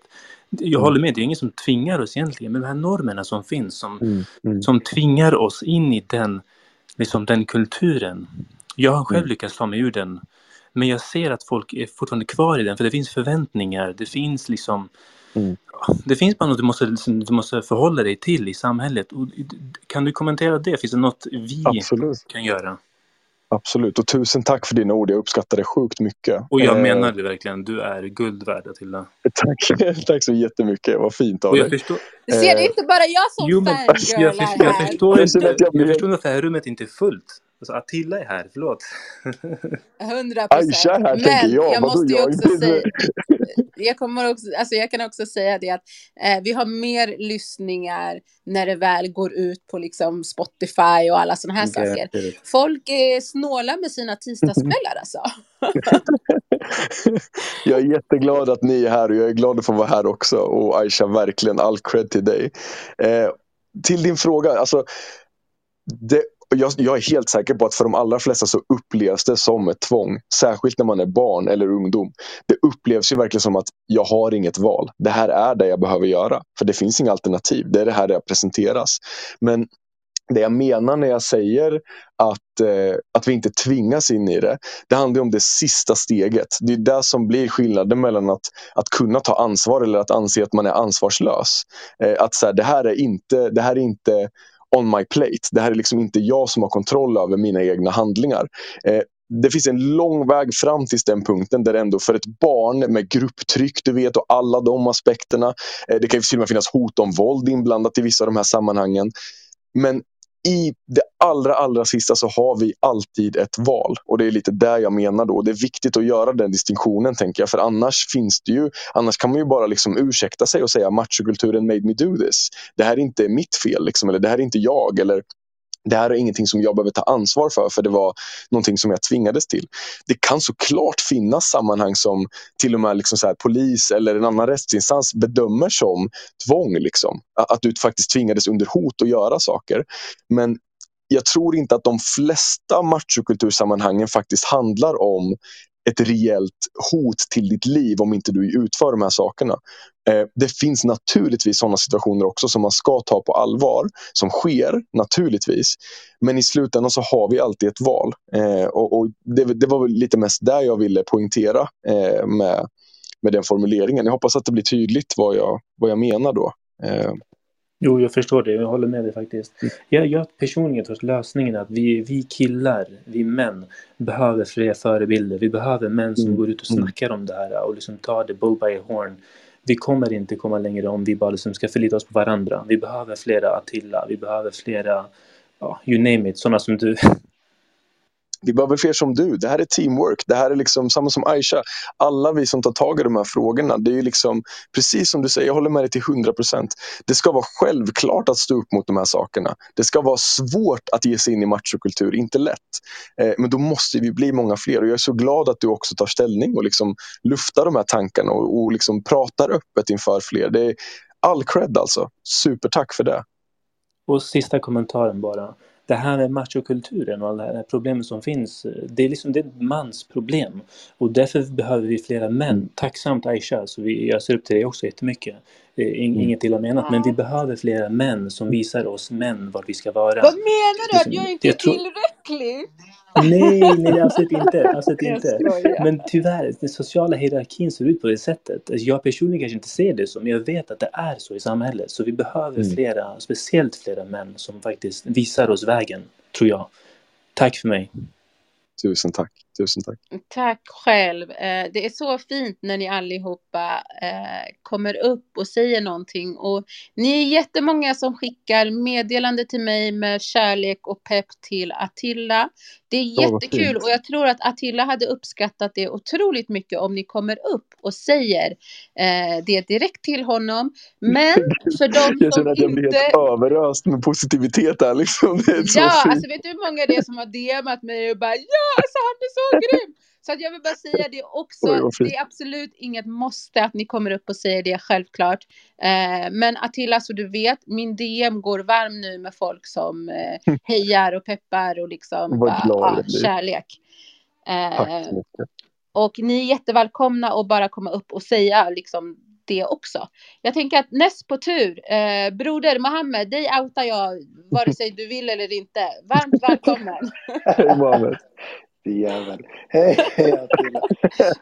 Jag mm. håller med, det är ingen som tvingar oss egentligen, men de här normerna som finns som, mm. Mm. som tvingar oss in i den, liksom den kulturen. Jag har själv mm. lyckats ta mig ur den, men jag ser att folk är fortfarande kvar i den, för det finns förväntningar, det finns liksom Mm. Det finns bara något du måste, du måste förhålla dig till i samhället. Och kan du kommentera det? Finns det något vi Absolut. kan göra? Absolut, och tusen tack för dina ord. Jag uppskattar det sjukt mycket. Och jag eh, menar det verkligen. Du är guld värd, Attila. Tack, tack så jättemycket. Vad fint av dig. Förstår... Du ser, det är inte bara jag som jo, fangirl jag, jag, förstår, jag förstår inte. Jag förstår att det här rummet inte är fullt. Alltså Attila är här, förlåt. 100 procent. Men jag, jag måste ju också säga, jag, kommer också, alltså jag kan också säga det att eh, vi har mer lyssningar när det väl går ut på liksom Spotify och alla sådana här det, saker. Det. Folk är snåla med sina tisdagskvällar alltså. jag är jätteglad att ni är här och jag är glad att få vara här också. Och Aisha, verkligen all cred till dig. Eh, till din fråga, alltså det, jag, jag, är helt säker på att för de allra flesta så upplevs det som ett tvång. Särskilt när man är barn eller ungdom. Det upplevs ju verkligen som att jag har inget val. Det här är det jag behöver göra. För det finns inga alternativ. Det är det här jag presenteras. Men det jag menar när jag säger att, eh, att vi inte tvingas in i det, det handlar om det sista steget. Det är det som blir skillnaden mellan att, att kunna ta ansvar eller att anse att man är ansvarslös. Eh, att så här, det, här är inte, det här är inte on my plate. Det här är liksom inte jag som har kontroll över mina egna handlingar. Eh, det finns en lång väg fram till den punkten där ändå för ett barn med grupptryck du vet och alla de aspekterna. Eh, det kan till och med finnas hot om våld inblandat i vissa av de här sammanhangen. Men i det allra, allra sista så har vi alltid ett val. Och det är lite där jag menar då. Det är viktigt att göra den distinktionen tänker jag. För annars finns det ju, annars kan man ju bara liksom ursäkta sig och säga machokulturen made me do this. Det här är inte mitt fel liksom, eller det här är inte jag. Eller det här är ingenting som jag behöver ta ansvar för, för det var någonting som jag tvingades till. Det kan såklart finnas sammanhang som till och med liksom så här, polis eller en annan rättsinstans bedömer som tvång. Liksom. Att du faktiskt tvingades under hot att göra saker. Men jag tror inte att de flesta machokultursammanhangen faktiskt handlar om ett reellt hot till ditt liv om inte du utför de här sakerna. Eh, det finns naturligtvis sådana situationer också som man ska ta på allvar, som sker naturligtvis. Men i slutändan så har vi alltid ett val. Eh, och, och det, det, var lite mest där jag ville poängtera eh, med, med den formuleringen. Jag hoppas att det blir tydligt vad jag, vad jag menar då. Eh, Jo, jag förstår det. Jag håller med dig faktiskt. Mm. Jag, jag personligen tror att lösningen är att vi, vi killar, vi män, behöver fler förebilder. Vi behöver män som mm. går ut och mm. snackar om det här och liksom tar det bull by horn. Vi kommer inte komma längre om vi bara liksom ska förlita oss på varandra. Vi behöver flera Attila, vi behöver flera, ja, you name it, sådana som du. Vi behöver fler som du. Det här är teamwork. Det här är liksom samma som Aisha. Alla vi som tar tag i de här frågorna. Det är liksom, precis som du säger, jag håller med dig till 100 procent. Det ska vara självklart att stå upp mot de här sakerna. Det ska vara svårt att ge sig in i machokultur, inte lätt. Eh, men då måste vi bli många fler. Och jag är så glad att du också tar ställning och liksom luftar de här tankarna och, och liksom pratar öppet inför fler. Det är all cred alltså. Supertack för det. Och sista kommentaren bara det här med machokulturen och alla de här problemen som finns, det är liksom det är ett mansproblem. Och därför behöver vi flera män. Tacksamt Aisha, så vi, jag ser upp till dig också jättemycket. Mm. Inget illa menat, men vi behöver flera män som visar oss män var vi ska vara. Vad menar du? Att jag inte är tillräcklig? Nej, nej absolut inte. Absolut inte. Men tyvärr, den sociala hierarkin ser ut på det sättet. Alltså, jag personligen kanske inte ser det så, men jag vet att det är så i samhället. Så vi behöver mm. flera, speciellt flera män som faktiskt visar oss vägen, tror jag. Tack för mig. Tusen tack. Tusen tack. Tack själv. Eh, det är så fint när ni allihopa eh, kommer upp och säger någonting. Och ni är jättemånga som skickar meddelande till mig med kärlek och pepp till Attila. Det är jättekul och jag tror att Attila hade uppskattat det otroligt mycket om ni kommer upp och säger eh, det direkt till honom. Men för de jag som att jag inte... blir helt överöst med positivitet där liksom. ja, alltså vet du hur många det är som har DMat mig och bara ja, alltså han är så grym! Så att jag vill bara säga det också. det är absolut inget måste att ni kommer upp och säger det, självklart. Eh, men Attila, så du vet, min DM går varm nu med folk som eh, hejar och peppar och liksom bara, ja, kärlek. Eh, och ni är jättevälkomna att bara komma upp och säga liksom det också. Jag tänker att näst på tur, eh, broder Mohammed, dig outar jag vare sig du vill eller inte. Varmt välkommen. Hej Mohammed din jävel. Hej, hej Attila.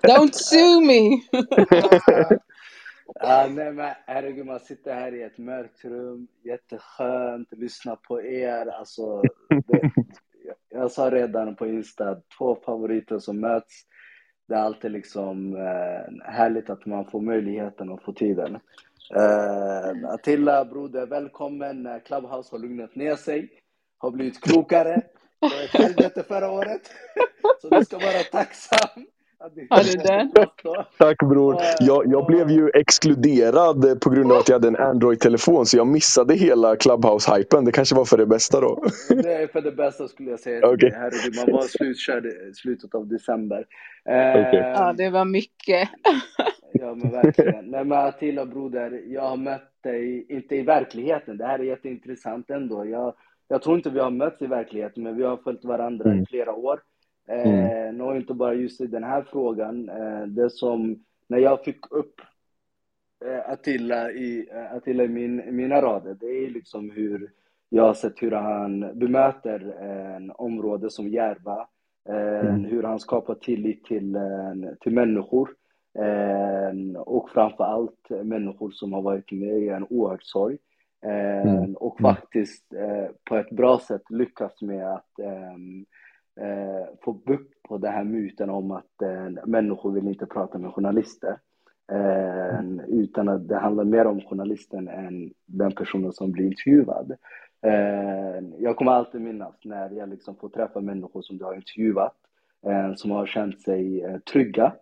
Don't sue me. ja, nej men herregud, man sitter här i ett mörkt rum, jätteskönt, lyssna på er. Alltså, det, jag sa redan på Insta, två favoriter som möts. Det är alltid liksom eh, härligt att man får möjligheten och får tiden. Uh, Attila, broder, välkommen. Clubhouse har lugnat ner sig, har blivit klokare. Det var ett helvete förra året. Så du ska vara tacksam. Det? Tack bror. Jag, jag blev ju exkluderad på grund av att jag hade en Android-telefon så jag missade hela Clubhouse-hypen. Det kanske var för det bästa då? Det är för det bästa skulle jag säga. Okay. Herregud, man var slutkörd i slutet av december. Okay. Ja, det var mycket. Ja, men verkligen. Nej, men Attila broder, jag har mött dig, inte i verkligheten. Det här är jätteintressant ändå. Jag jag tror inte vi har mötts i verkligheten, men vi har följt varandra mm. i flera år. Eh, mm. Inte bara just i den här frågan. Eh, det som, när jag fick upp eh, Attila i, eh, Attila i min, mina rader, det är liksom hur jag har sett hur han bemöter en område som Järva, mm. hur han skapar tillit till, till människor. Och framför allt människor som har varit med i en oerhörd sorg. Mm. Och mm. faktiskt på ett bra sätt lyckats med att eh, få bukt på den här myten om att eh, människor vill inte prata med journalister. Eh, utan att det handlar mer om journalisten än den personen som blir intervjuad. Eh, jag kommer alltid minnas när jag liksom får träffa människor som du har intervjuat, eh, som har känt sig eh, trygga.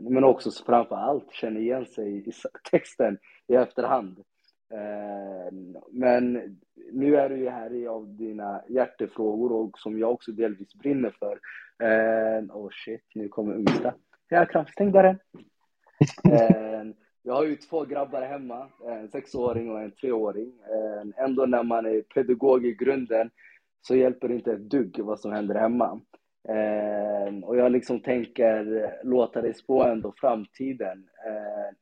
men också framför allt känner igen sig i texten i efterhand. Ehm, men nu är du ju här i av dina hjärtefrågor och som jag också delvis brinner för. Eh, oh shit, nu kommer Ungsta. Ja, Kram, stäng dörren. Ehm, jag har ju två grabbar hemma, en sexåring och en treåring. Ehm, ändå när man är pedagog i grunden så hjälper det inte ett dugg vad som händer hemma. Och jag liksom tänker låta dig spå ändå framtiden.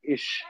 Ish,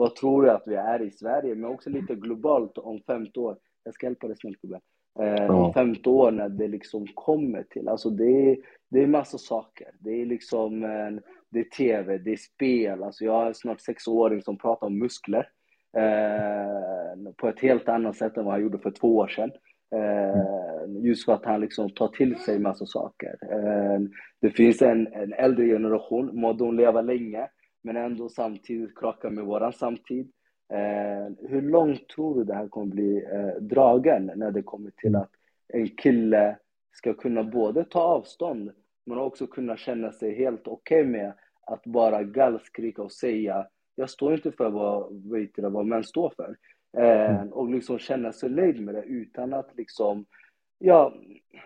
vad tror du att vi är i Sverige, men också lite globalt om 50 år? jag ska hjälpa dig snällt gubben. Eh, ja. 15 år när det liksom kommer till, alltså det är, det är massa saker. Det är liksom, eh, det är tv, det är spel. Alltså jag en snart sexåring som pratar om muskler. Eh, på ett helt annat sätt än vad han gjorde för två år sedan. Eh, just för att han liksom tar till sig massa saker. Eh, det finns en, en äldre generation, må de leva länge, men ändå samtidigt krocka med våran samtid. Eh, hur långt tror du det här kommer bli eh, dragen när det kommer till att en kille ska kunna både ta avstånd men också kunna känna sig helt okej okay med att bara gallskrika och säga jag står inte för vad, vet du, vad män står för. Eh, och liksom känna sig nöjd med det utan att liksom, ja,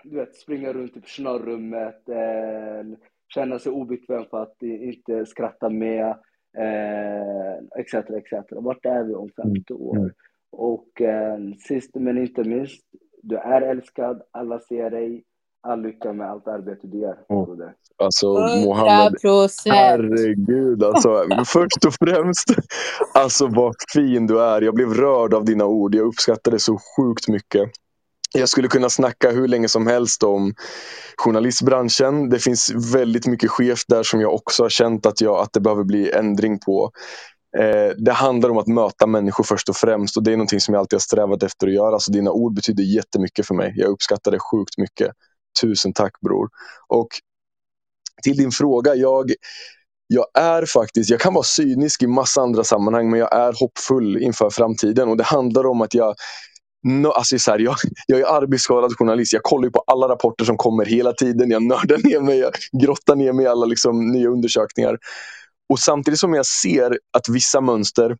du vet, springa runt i personalrummet, eh, känna sig obekväm för att inte skratta med, etc. Eh, etc. Vart är vi om 50 mm, år? Mm. Och eh, sist men inte minst, du är älskad, alla ser dig. All lycka med allt arbete du gör. Oh. Alltså Mohammed, herregud alltså. Först och främst, alltså vad fin du är. Jag blev rörd av dina ord. Jag uppskattar det så sjukt mycket. Jag skulle kunna snacka hur länge som helst om journalistbranschen. Det finns väldigt mycket skevt där som jag också har känt att, jag, att det behöver bli ändring på. Eh, det handlar om att möta människor först och främst och det är någonting som jag alltid har strävat efter att göra. Så dina ord betyder jättemycket för mig. Jag uppskattar det sjukt mycket. Tusen tack bror. Och till din fråga. Jag, jag är faktiskt, jag kan vara cynisk i massa andra sammanhang men jag är hoppfull inför framtiden och det handlar om att jag No, alltså så här, jag, jag är arbetsskadad journalist. Jag kollar på alla rapporter som kommer hela tiden. Jag nördar ner mig, jag grottar ner mig i alla liksom, nya undersökningar. Och samtidigt som jag ser att vissa mönster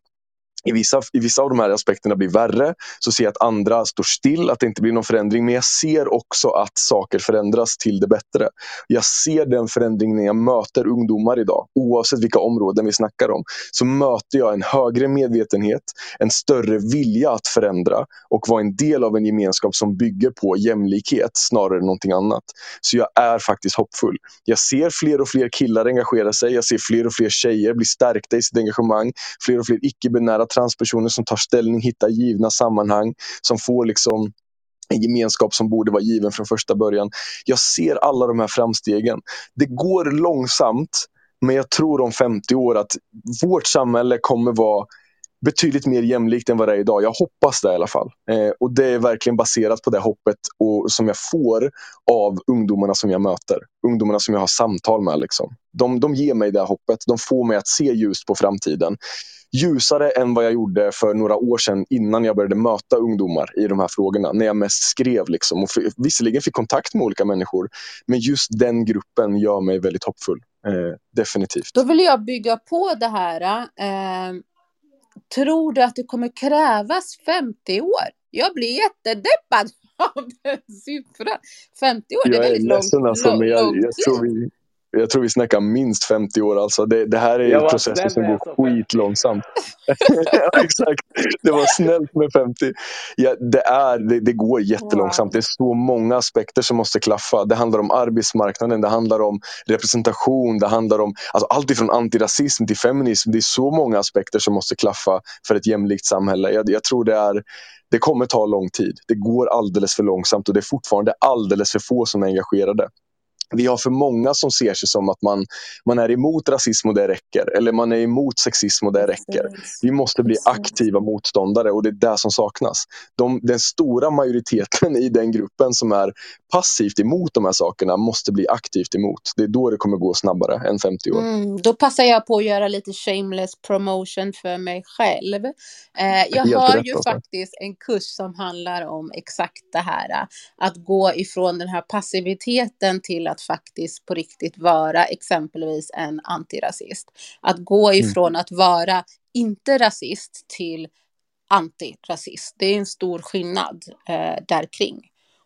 i vissa, I vissa av de här aspekterna blir värre, så ser jag att andra står still, att det inte blir någon förändring. Men jag ser också att saker förändras till det bättre. Jag ser den förändringen när jag möter ungdomar idag. Oavsett vilka områden vi snackar om, så möter jag en högre medvetenhet, en större vilja att förändra och vara en del av en gemenskap som bygger på jämlikhet snarare än någonting annat. Så jag är faktiskt hoppfull. Jag ser fler och fler killar engagera sig, jag ser fler och fler tjejer bli stärkta i sitt engagemang, fler och fler icke-binära transpersoner som tar ställning, hittar givna sammanhang, som får liksom en gemenskap som borde vara given från första början. Jag ser alla de här framstegen. Det går långsamt, men jag tror om 50 år att vårt samhälle kommer vara betydligt mer jämlikt än vad det är idag. Jag hoppas det i alla fall. Eh, och Det är verkligen baserat på det hoppet och, som jag får av ungdomarna som jag möter. Ungdomarna som jag har samtal med. Liksom. De, de ger mig det hoppet. De får mig att se ljust på framtiden ljusare än vad jag gjorde för några år sedan innan jag började möta ungdomar i de här frågorna. När jag mest skrev. Liksom. Och visserligen fick kontakt med olika människor, men just den gruppen gör mig väldigt hoppfull. Eh, definitivt. Då vill jag bygga på det här. Eh, tror du att det kommer krävas 50 år? Jag blir jättedeppad av den siffran. 50 år, det är väldigt. Jag ledsen alltså, men jag, jag tror vi jag tror vi snackar minst 50 år. Alltså. Det, det här är processer som går skitlångsamt. ja, exakt. Det var snällt med 50. Ja, det, är, det, det går jättelångsamt. Wow. Det är så många aspekter som måste klaffa. Det handlar om arbetsmarknaden, det handlar om representation, det handlar om alltså, allt ifrån antirasism till feminism. Det är så många aspekter som måste klaffa för ett jämlikt samhälle. Jag, jag tror det är det kommer ta lång tid. Det går alldeles för långsamt och det är fortfarande alldeles för få som är engagerade vi har för många som ser sig som att man, man är emot rasism och det räcker. Eller man är emot sexism och det räcker. Vi måste bli aktiva motståndare och det är det som saknas. De, den stora majoriteten i den gruppen som är passivt emot de här sakerna måste bli aktivt emot. Det är då det kommer gå snabbare än 50 år. Mm, då passar jag på att göra lite shameless promotion för mig själv. Eh, jag har ju alltså. faktiskt en kurs som handlar om exakt det här. Att gå ifrån den här passiviteten till att faktiskt på riktigt vara exempelvis en antirasist. Att gå mm. ifrån mm. att vara inte rasist till antirasist. Det är en stor skillnad eh, där kring.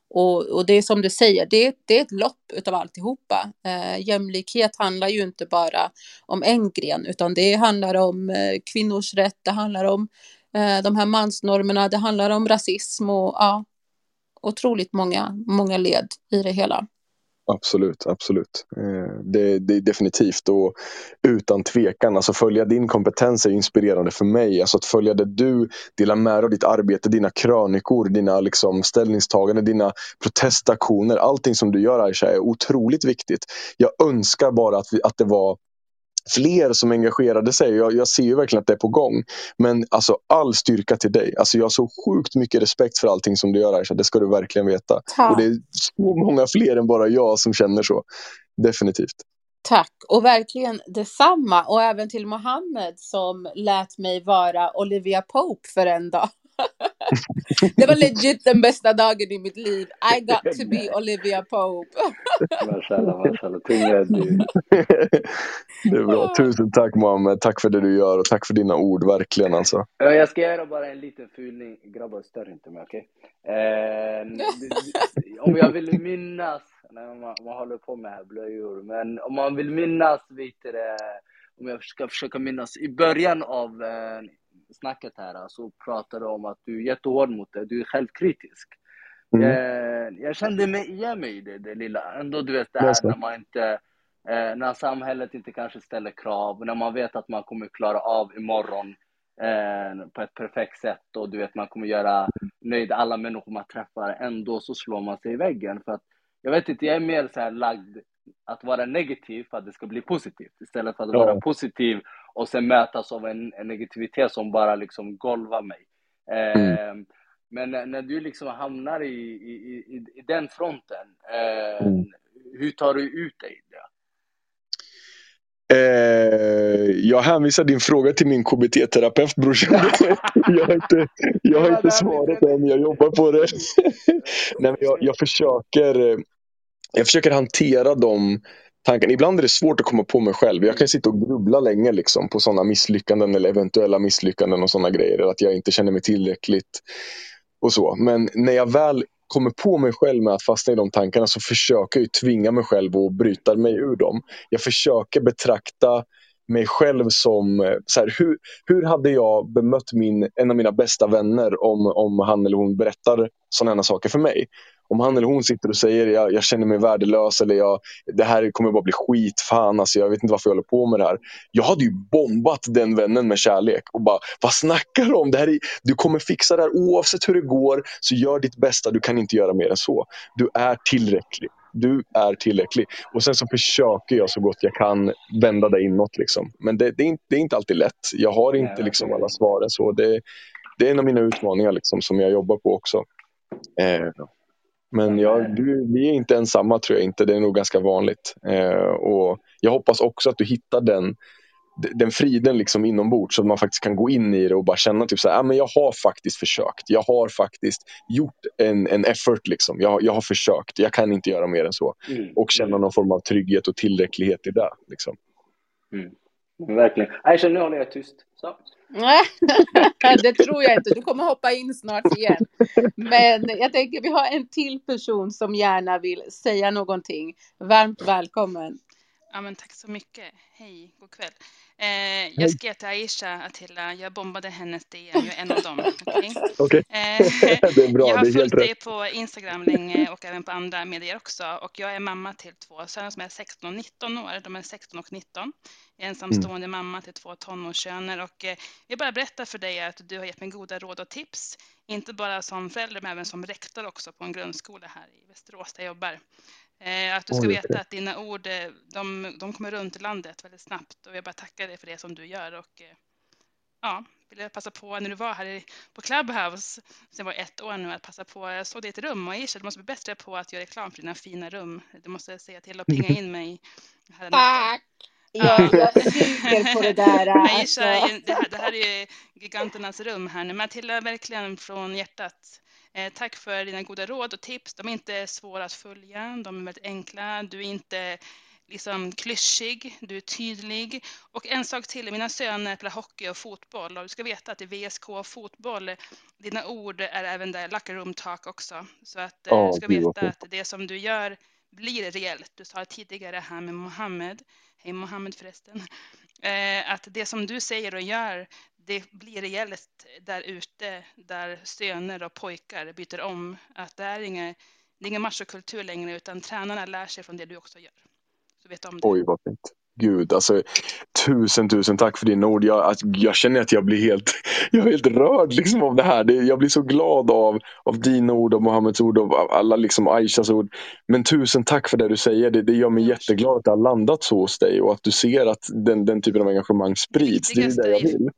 Och, och, det är som du säger, det, det är ett lopp utav alltihopa. Eh, jämlikhet handlar ju inte bara om en gren, utan det handlar om eh, kvinnors rätt, det handlar om eh, de här mansnormerna, det handlar om rasism och ja, otroligt många, många led i det hela. Absolut, absolut. Eh, det, det, är definitivt och utan tvekan. Alltså följa din kompetens är inspirerande för mig. Alltså att följa det du delar med dig av ditt arbete, dina krönikor, dina liksom ställningstaganden, dina protestaktioner. Allting som du gör Aisha är otroligt viktigt. Jag önskar bara att, vi, att det var fler som engagerade sig. Jag, jag ser ju verkligen att det är på gång. Men alltså all styrka till dig. Alltså jag har så sjukt mycket respekt för allting som du gör Aisha. Det ska du verkligen veta. Tack. Och det är så många fler än bara jag som känner så. Definitivt. Tack och verkligen detsamma och även till Mohammed som lät mig vara Olivia Pope för en dag. Det var legit den bästa dagen i mitt liv. I got to be Olivia Pope. mashallah, mashallah. Det är bra. Tusen tack Mohammed. Tack för det du gör och tack för dina ord, verkligen alltså. Jag ska göra bara en liten fulning. Grabbar, stör inte mig, okej? Okay? Eh, om jag vill minnas, när man, man håller på med här blöjor, men om man vill minnas, vet det, om jag ska försöka minnas, i början av eh, snacket här så pratar du om att du är jättehård mot det, du är självkritisk. Mm. Eh, jag kände mig igen mig i det, det lilla. Ändå du vet det här när man inte, eh, när samhället inte kanske ställer krav, när man vet att man kommer klara av imorgon eh, på ett perfekt sätt och du vet man kommer göra nöjd alla människor man träffar, ändå så slår man sig i väggen. För att, jag vet inte, jag är mer så här lagd att vara negativ för att det ska bli positivt istället för att ja. vara positiv och sen mötas av en, en negativitet som bara liksom golvar mig. Mm. Eh, men när du liksom hamnar i, i, i, i den fronten, eh, mm. hur tar du ut dig det? Eh, jag hänvisar din fråga till min KBT-terapeut brorsan. jag har inte, jag har inte svarat än, jag jobbar på det. Nej, men jag, jag, försöker, jag försöker hantera de tanken. Ibland är det svårt att komma på mig själv. Jag kan sitta och grubbla länge liksom, på sådana misslyckanden eller eventuella misslyckanden och sådana grejer. Att jag inte känner mig tillräckligt och så. Men när jag väl kommer på mig själv med att fastna i de tankarna så försöker jag tvinga mig själv och bryta mig ur dem. Jag försöker betrakta mig själv som, eh, så här, hur, hur hade jag bemött min, en av mina bästa vänner om, om han eller hon berättar sådana saker för mig? Om han eller hon sitter och säger jag, jag känner mig värdelös eller jag, det här kommer bara bli skit, fan alltså, jag vet inte varför jag håller på med det här. Jag hade ju bombat den vännen med kärlek och bara, vad snackar du om? Det här är, du kommer fixa det här oavsett hur det går, så gör ditt bästa, du kan inte göra mer än så. Du är tillräcklig. Du är tillräcklig. Och sen så försöker jag så gott jag kan vända det inåt. Liksom. Men det, det, är inte, det är inte alltid lätt. Jag har inte liksom alla svaren. Så det, det är en av mina utmaningar liksom, som jag jobbar på också. Eh, men ja, du, vi är inte ensamma tror jag inte. Det är nog ganska vanligt. Eh, och jag hoppas också att du hittar den, den friden liksom inombords så att man faktiskt kan gå in i det och bara känna typ så här, ah, men jag har faktiskt försökt. Jag har faktiskt gjort en, en effort. Liksom. Jag, jag har försökt. Jag kan inte göra mer än så. Mm. Och känna någon form av trygghet och tillräcklighet i det. Liksom. Mm. Verkligen. Aisha, nu håller jag tyst. Så. Nej, det tror jag inte. Du kommer hoppa in snart igen. Men jag tänker vi har en till person som gärna vill säga någonting. Varmt välkommen. Ja, men tack så mycket. Hej, god kväll. Eh, jag skrev till Aisha Attila, jag bombade hennes DM, jag är en av dem. Okej? Okej. Eh, Det är bra, jag har det är följt dig på Instagram länge och även på andra medier också. Och jag är mamma till två söner som är 16 och 19 år. De är 16 och 19. Jag är ensamstående mamma till två tonårssöner. Och eh, jag vill bara berätta för dig att du har gett mig goda råd och tips. Inte bara som förälder, men även som rektor också på en grundskola här i Västerås där jag jobbar. Eh, att du ska veta att dina ord, eh, de, de kommer runt i landet väldigt snabbt. Och jag bara tackar dig för det som du gör. Och eh, ja, vill jag passa på när du var här i, på Clubhouse, sen var ett år nu, att passa på. Jag såg ditt rum och Aisha, du måste bli bättre på att göra reklam för dina fina rum. Du måste säga till att pinga in mig. här Tack! Jag, jag suger på det där. Alltså. Aisha, det här, det här är ju giganternas rum här nu. Matilda, verkligen från hjärtat. Eh, tack för dina goda råd och tips. De är inte svåra att följa. De är väldigt enkla. Du är inte liksom klyschig, du är tydlig. Och en sak till, mina söner spelar hockey och fotboll och du ska veta att i VSK fotboll, dina ord är även där locker room talk också. Så att Ja, du ska veta att det som du gör blir reellt. Du sa tidigare här med Mohammed, hej Mohammed förresten, eh, att det som du säger och gör, det blir rejält där ute, där söner och pojkar byter om. Att det är ingen, det är ingen machokultur längre, utan tränarna lär sig från det du också gör. Så vet om det. Oj, vad fint. Gud, alltså tusen, tusen tack för dina ord. Jag, alltså, jag känner att jag blir helt, jag är helt rörd liksom, av det här. Det, jag blir så glad av, av dina ord, av Mohammeds ord, av alla liksom Aishas ord. Men tusen tack för det du säger. Det, det gör mig jätteglad att det har landat så hos dig och att du ser att den, den typen av engagemang sprids. Det är det jag vill.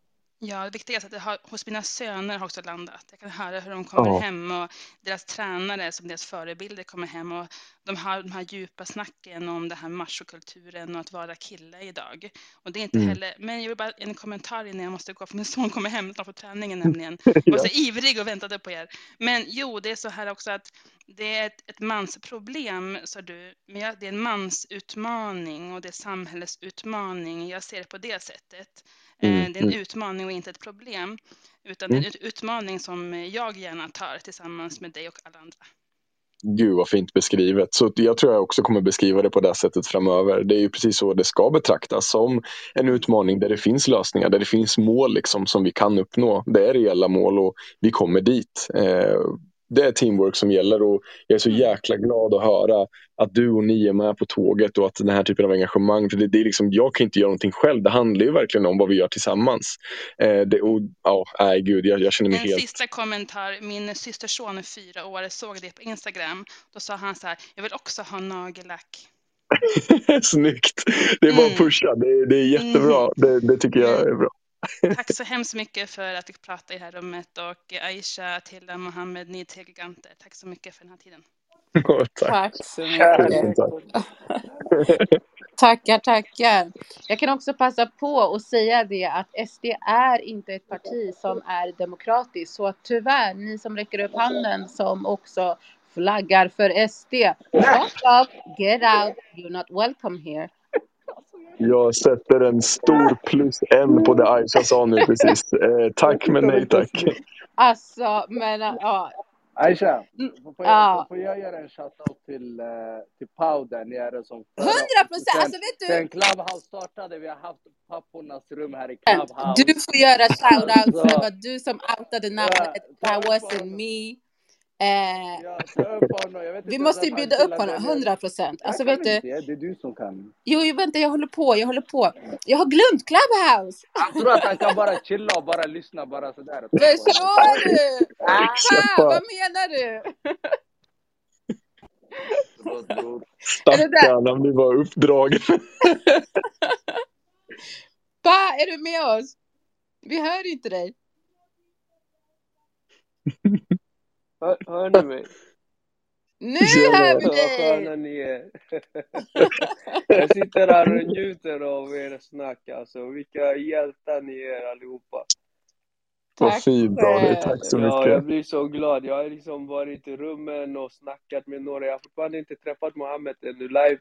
Ja, det viktigaste är att det har, hos mina söner har också landat. Jag kan höra hur de kommer Ja. hem och deras tränare som deras förebilder kommer hem och de har de här djupa snacken om det här machokulturen och att vara kille idag. Och det är inte Mm. heller, men jag vill bara en kommentar innan jag måste gå för min son kommer hem från träningen nämligen. Jag var så ivrig och väntade på er. Men jo, det är så här också att det är ett, ett mansproblem, sa du, men det är en mansutmaning och det är samhällets utmaning. Jag ser det på det sättet. Mm, Eh, Det är en mm. utmaning och inte ett problem. Utan det är en ut- utmaning som jag gärna tar tillsammans med dig och alla andra. Gud vad fint beskrivet. Så jag tror jag också kommer beskriva det på det sättet framöver. Det är ju precis så det ska betraktas. Som en utmaning där det finns lösningar, där det finns mål liksom som vi kan uppnå. Det är reella mål och vi kommer dit. Eh, det är teamwork som gäller och jag är så jäkla glad att höra att du och ni är med på tåget och att den här typen av engagemang, för det, det är liksom, jag kan inte göra någonting själv. Det handlar ju verkligen om vad vi gör tillsammans. Eh, det, och, ja, nej gud, jag, jag känner mig En helt... sista kommentar. Min systerson är fyra år, såg det på Instagram. Då sa han så här, jag vill också ha nagellack. Snyggt! Det är bara Mm. att pusha. Det, det är jättebra. Det, det tycker jag är bra. Tack så hemskt mycket för att du pratade i det här rummet och Aisha, Attila, Mohammed, ni är tre giganter. Tack så mycket för den här tiden. Tack. Tack så mycket. tack. Tackar, tackar. Jag kan också passa på att säga det att SD är inte ett parti som är demokratiskt. Så tyvärr, ni som räcker upp handen som också flaggar för SD. Shut up, get out, you're not welcome here. Jag sätter en stor plus en på det Aisha sa nu precis. Eh, tack men nej tack. Alltså, men ja. Aisha, Mm, får jag, ja. får jag göra en shoutout till, eh, till Pau där nere som... Hundra procent! Sen- Alltså vet du, Sen Clubhouse startade, vi har haft pappornas rum här i Clubhouse. du får göra shoutout för det Så- var du som outade namnet. That wasn't me. Eh, vi måste ju bjuda upp han honom, gillar det. 100 procent. Alltså vet du, det är du som kan. jo, jo, vänta, jag håller på, jag håller på. Jag har glömt Clubhouse! Jag tror att han kan bara chilla och bara lyssna bara sådär. Förstår du? Ah, Exakt. vad menar du? Stackarn, han blir bara uppdragen. Pa, är du med oss? Vi hör inte dig. Hör, hör ni mig? Nu Tjena. hör vi Vad dig! sköna ni är. Jag sitter här och njuter av er snack alltså. Vilka hjältar ni är allihopa. Vad Tack fint David, tack så Ja, jag mycket. blir så glad. Jag har liksom varit i rummen och snackat med några. Jag har fortfarande inte träffat Mohammed ännu live.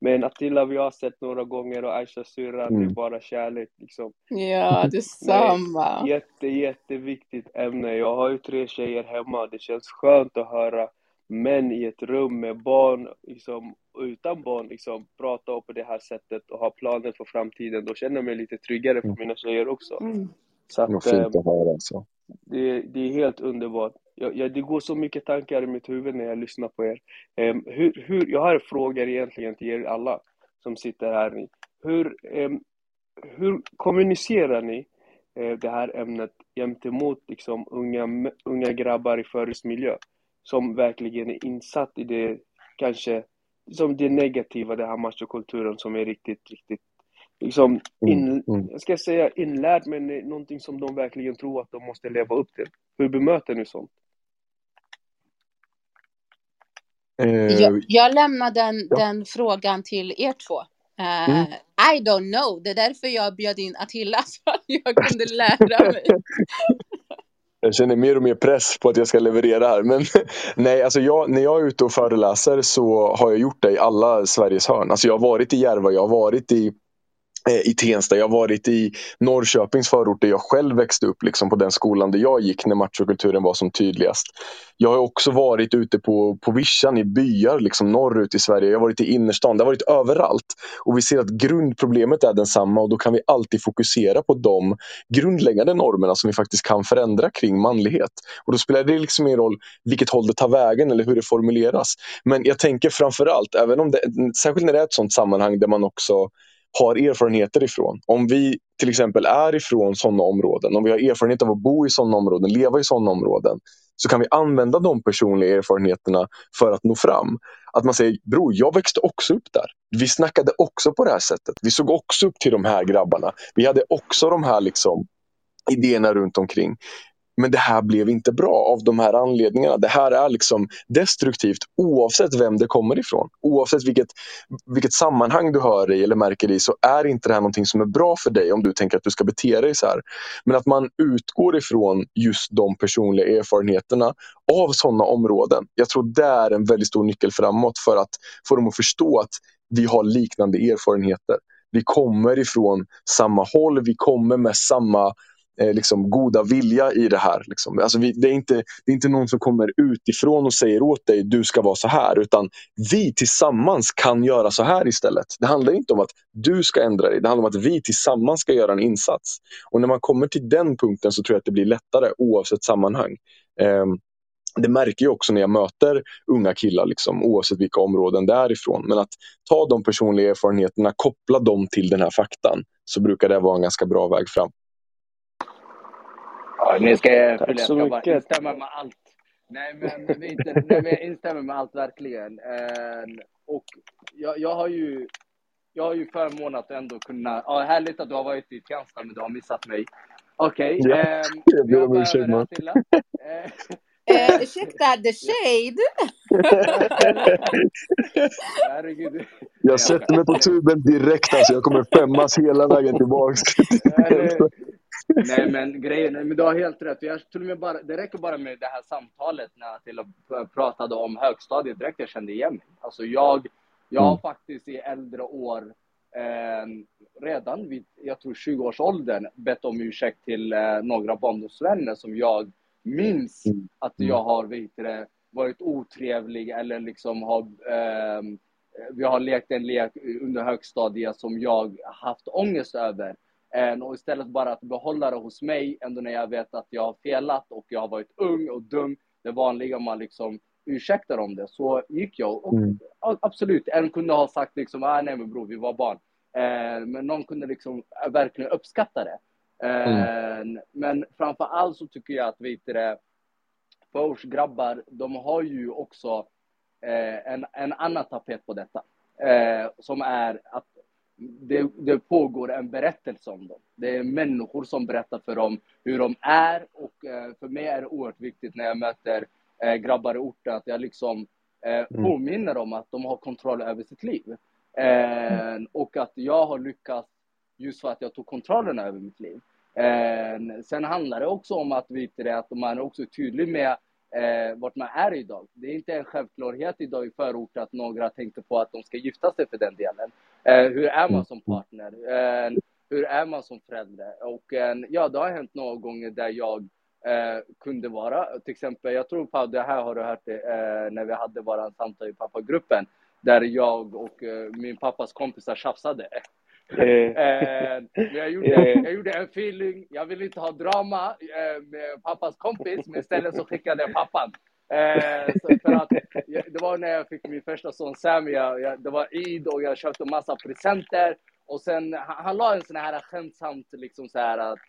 Men Attila vi har sett några gånger och Aisha syrran, det är Mm. bara kärlek liksom. Ja, detsamma. Nej, jätte, jätteviktigt ämne. Jag har ju tre tjejer hemma. Det känns skönt att höra män i ett rum med barn liksom, utan barn liksom prata på det här sättet och ha planer för framtiden, då känner jag mig lite tryggare för mina tjejer också. Mm. Så att, Vad fint att höra alltså. det, det är helt underbart. Jag, jag, det går så mycket tankar i mitt huvud när jag lyssnar på er. Em, hur, hur, jag har frågor egentligen till er alla som sitter här. Hur, em, hur kommunicerar ni eh, det här ämnet gentemot liksom, unga, unga grabbar i förortsmiljö som verkligen är insatt i det, kanske, som det negativa, det här machokulturen som är riktigt, riktigt liksom in, jag ska säga inlärd, men någonting som de verkligen tror att de måste leva upp till. Hur bemöter ni sånt? Jag, jag lämnar den, den frågan till er två. Eh, Mm. I don't know. Det är därför jag bjöd in Attila, så att jag kunde lära mig. Jag känner mer och mer press på att jag ska leverera här. Men nej, alltså jag, när jag är ute och föreläser så har jag gjort det i alla Sveriges hörn. Alltså jag har varit i Järva, jag har varit i, eh, Eh, i Tensta, jag har varit i Norrköpings förort där jag själv växte upp liksom på den skolan där jag gick när machokulturen var som tydligast. Jag har också varit ute på, på vischan i byar liksom norrut i Sverige. Jag har varit i innerstan, det har varit överallt. Och vi ser att grundproblemet är densamma och då kan vi alltid fokusera på de grundläggande normerna som vi faktiskt kan förändra kring manlighet. Och då spelar det liksom ingen roll vilket håll det tar vägen eller hur det formuleras. Men jag tänker framförallt, även om det, särskilt när det är ett sånt sammanhang där man också har erfarenheter ifrån. Om vi till exempel är ifrån sådana områden, om vi har erfarenhet av att bo i sådana områden, leva i sådana områden, så kan vi använda de personliga erfarenheterna för att nå fram. Att man säger, bror, jag växte också upp där. Vi snackade också på det här sättet. Vi såg också upp till de här grabbarna. Vi hade också de här liksom, idéerna runt omkring. Men det här blev inte bra av de här anledningarna. Det här är liksom destruktivt oavsett vem det kommer ifrån. Oavsett vilket, vilket sammanhang du hör i eller märker i så är inte det här någonting som är bra för dig om du tänker att du ska bete dig så här. Men att man utgår ifrån just de personliga erfarenheterna av sådana områden. Jag tror det är en väldigt stor nyckel framåt för att få dem att förstå att vi har liknande erfarenheter. Vi kommer ifrån samma håll, vi kommer med samma eh, liksom, goda vilja i det här. Liksom. Alltså, vi, det, är inte, det är inte någon som kommer utifrån och säger åt dig du ska vara så här. Utan vi tillsammans kan göra så här istället. Det handlar inte om att du ska ändra dig. Det handlar om att vi tillsammans ska göra en insats. Och när man kommer till den punkten så tror jag att det blir lättare oavsett sammanhang. Ehm, det märker jag också när jag möter unga killar, liksom, oavsett vilka områden det är ifrån. Men att ta de personliga erfarenheterna, koppla dem till den här faktan, så brukar det vara en ganska bra väg fram. Ja, ni ska, jag Tack så ska bara instämma med allt. Nej, men, inte, nej, men jag instämmer med allt verkligen. Eh, och jag, jag har ju jag har ju förmånen att ändå kunna... Ja, härligt att du har varit i Tensta, men du har missat mig. Okej. Ja, ehm, jag ber vi om ursäkt, man. Eh, ursäkta, the shade? herregud. Jag sätter mig på tuben direkt. Alltså. Jag kommer skämmas hela vägen tillbaks. Nej men grejen, men du har helt rätt. Jag till och bara, det räcker bara med det här samtalet när jag pratade om högstadiet direkt jag kände igen mig. Alltså jag, jag har Mm. faktiskt i äldre år eh, redan vid, jag tror 20-årsåldern bett om ursäkt till eh, några barndomsvänner som jag minns att jag har vet det, varit otrevlig eller liksom har ehm, vi har lekt en lek under högstadiet som jag haft ångest över. Eh, Och istället bara att behålla det hos mig, ändå när jag vet att jag har felat och jag har varit ung och dum, det vanliga man liksom ursäktar om det, så gick jag. Och Mm. absolut, en kunde ha sagt liksom, ah, nej men bror, vi var barn. Eh, men någon kunde liksom verkligen uppskatta det. Eh, Men framför allt så tycker jag att, vet du förortsgrabbar, de har ju också eh, en, en annan tapet på detta. Eh, som är att det, det pågår en berättelse om dem. Det är människor som berättar för dem hur de är och eh, för mig är det oerhört viktigt när jag möter eh, grabbar i orten att jag liksom eh, påminner om att de har kontroll över sitt liv. Och att jag har lyckats just för att jag tog kontrollen över mitt liv. Sen handlar det också om att, vet det, att man är också tydlig med eh, vart man är idag. Det är inte en självklarhet idag i förort att några tänkte på att de ska gifta sig för den delen. Eh, hur är man som partner? Eh, hur är man som förälder? Och eh, ja, det har hänt några gånger där jag eh, kunde vara, till exempel, jag tror på det här har du hört det, eh, när vi hade våra samtal i pappagruppen. där jag och uh, min pappas kompisar tjafsade. Eh. men jag gjorde, jag gjorde en feeling, jag ville inte ha drama med pappas kompis, men istället så skickade jag pappan. för att, det var när jag fick min första son Sami, det var Eid och jag köpte massa presenter. Och sen, han, han la en sån här skämtsamt liksom så här att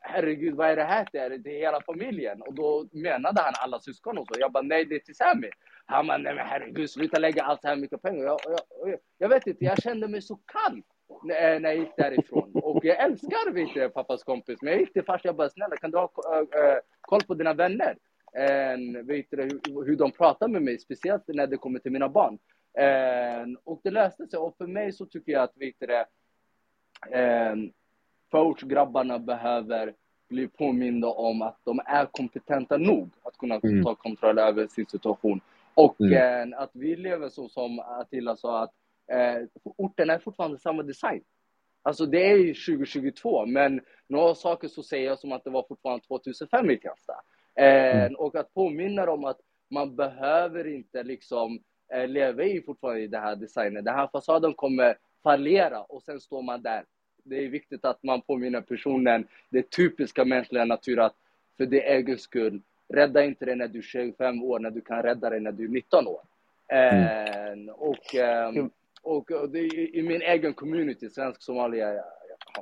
herregud, vad är det här till? Det är hela familjen. Och då menade han alla syskon och så. Jag bara, nej, det är till Sami. Han bara, nej men herregud, sluta lägga allt så här mycket pengar. Jag, jag, jag, vet inte, jag kände mig så kall när, när jag gick därifrån. Och jag älskar, vet pappas kompis. Men jag gick till farsan, jag bara, snälla, kan du ha äh, koll på dina vänner? Äh, vet du, hur, hur de pratar med mig, speciellt när det kommer till mina barn. Äh, och det löste sig. Och för mig så tycker jag att, vet du, förortsgrabbarna behöver bli påminda om att de är kompetenta nog att kunna mm. ta kontroll över sin situation. Och mm. eh, att vi lever så som Attila sa, att eh, orten är fortfarande samma design. Alltså det är ju 2022, men några saker så säger jag som att det var fortfarande 2005 i Kristianstad. Eh, mm. Och att påminna om att man behöver inte liksom eh, leva i fortfarande i den här designen. Den här fasaden kommer fallera och sen står man där det är viktigt att man påminner personen det typiska mänskliga natur att för din egen skull, rädda inte dig när du är 25 år, när du kan rädda dig när du är 19 år. Mm. och, um, och, och det, i min egen community, svensk Somalia,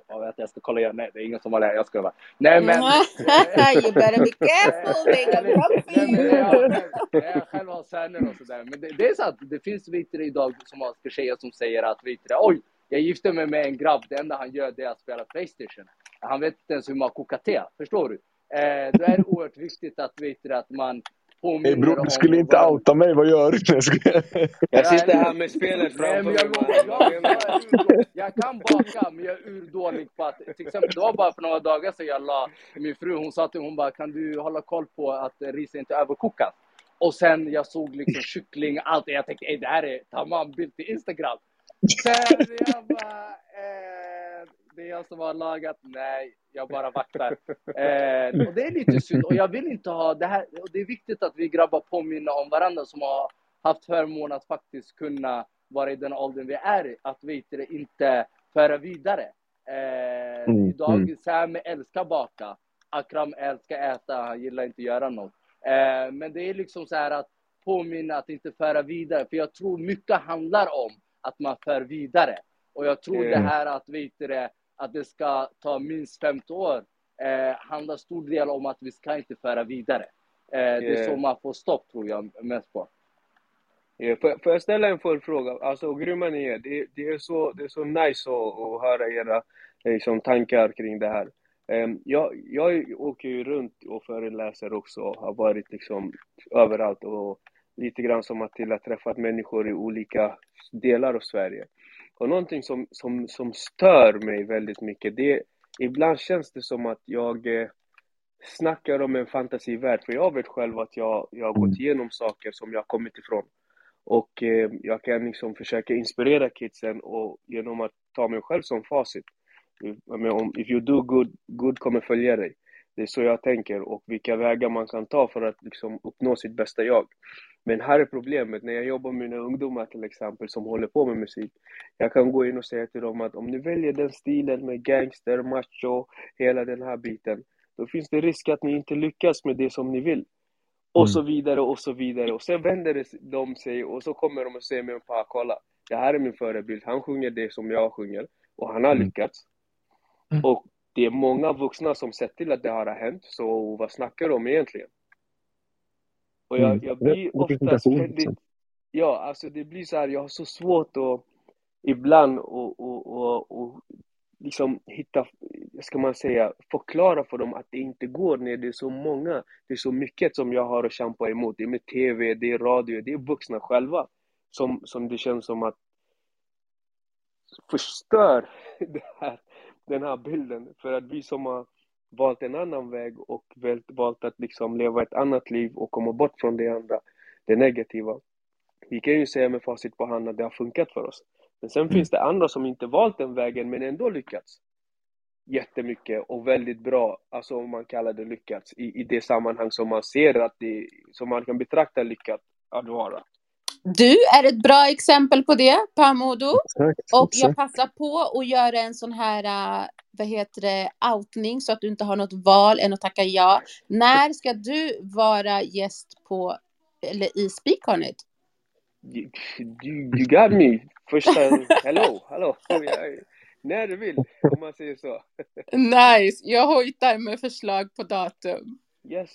jag vet jag ska kolla igen, nej det är ingen somalier, jag ska bara. Nej men... you better be careful, they got Jag själv har söner och sådär, men det, det är sant, det finns vittnen idag som har tjejer som säger att vittnen, oj, jag gifte mig med en grabb, det enda han gör det är att spela Playstation. Han vet inte ens hur man kokar te, förstår du? Eh, då är det oerhört viktigt att, vet att man påminner hey bror, du skulle inte vad... outa mig, vad gör du? jag sitter här med spelet framför mig. Jag, jag, jag, kan baka, men jag är urdålig på att... Till exempel, det var bara för några dagar sedan jag la... Min fru hon sa till hon bara, kan du hålla koll på att riset inte överkokas? Och sen jag såg liksom kyckling, allt. Jag tänkte, det här är tamam bild till Instagram. Sen jag bara, eh, det är jag som har lagat. Nej, jag bara vaktar. Eh, och det är lite synd. Och jag vill inte ha det här. Och det är viktigt att vi grabbar påminner om varandra som har haft förmånen att faktiskt kunna vara i den åldern vi är i. Att vi inte föra vidare. Eh, mm, idag, mm. Sam älskar baka. Akram älskar äta, han gillar inte göra något. Eh, men det är liksom så här att påminna att inte föra vidare. För jag tror mycket handlar om att man för vidare. Och jag tror mm. det här att, vet det, att det ska ta minst 50 år eh, handlar stor del om att vi ska inte föra vidare. Eh, det är så man får stopp, tror jag, mest på. Yeah, får, får jag ställa en följdfråga? Alltså, grymma ni är. Det, det, är så, det är så nice att, att höra era liksom, tankar kring det här. Um, jag, jag åker ju runt och föreläser också, har varit liksom överallt och lite grann som att träffat människor i olika delar av Sverige. Och någonting som, som, som stör mig väldigt mycket, det ibland känns det som att jag eh, snackar om en fantasivärld, för jag vet själv att jag, jag har gått mm. igenom saker som jag kommit ifrån. Och eh, jag kan liksom försöka inspirera kidsen och genom att ta mig själv som facit. Om, if you do good, good kommer följa dig. Det är så jag tänker och vilka vägar man kan ta för att liksom uppnå sitt bästa jag. Men här är problemet, när jag jobbar med mina ungdomar till exempel som håller på med musik. Jag kan gå in och säga till dem att om ni väljer den stilen med gangster, macho, hela den här biten. Då finns det risk att ni inte lyckas med det som ni vill. Och mm. så vidare och så vidare. Och sen vänder de sig och så kommer de och säger mig, pa, kolla. Det här är min förebild, han sjunger det som jag sjunger. Och han har mm. lyckats. Mm. Och det är många vuxna som sett till att det har hänt, så vad snackar de om egentligen? Och jag, mm. jag blir oftast väldigt... Ja, alltså det blir så här, jag har så svårt att ibland och, och, och, och liksom hitta, ska man säga, förklara för dem att det inte går när det är så många, det är så mycket som jag har att kämpa emot. Det är med TV, det är radio, det är vuxna själva som, som det känns som att förstör det här, den här bilden. För att vi som har valt en annan väg och valt att liksom leva ett annat liv och komma bort från det andra, det negativa. Vi kan ju säga med facit på hand att det har funkat för oss. Men sen finns det andra som inte valt den vägen men ändå lyckats jättemycket och väldigt bra, alltså om man kallar det lyckats, i, i det sammanhang som man ser att det, som man kan betrakta lyckat att vara. Du är ett bra exempel på det, Pamodo. Och jag passar på att göra en sån här, uh, vad heter det, outning så att du inte har något val än att tacka ja. När ska du vara gäst på, eller i Speak On It? You, you, you got me. Första, hello, hello. När du vill, om man säger så. nice. Jag hojtar med förslag på datum. Yes.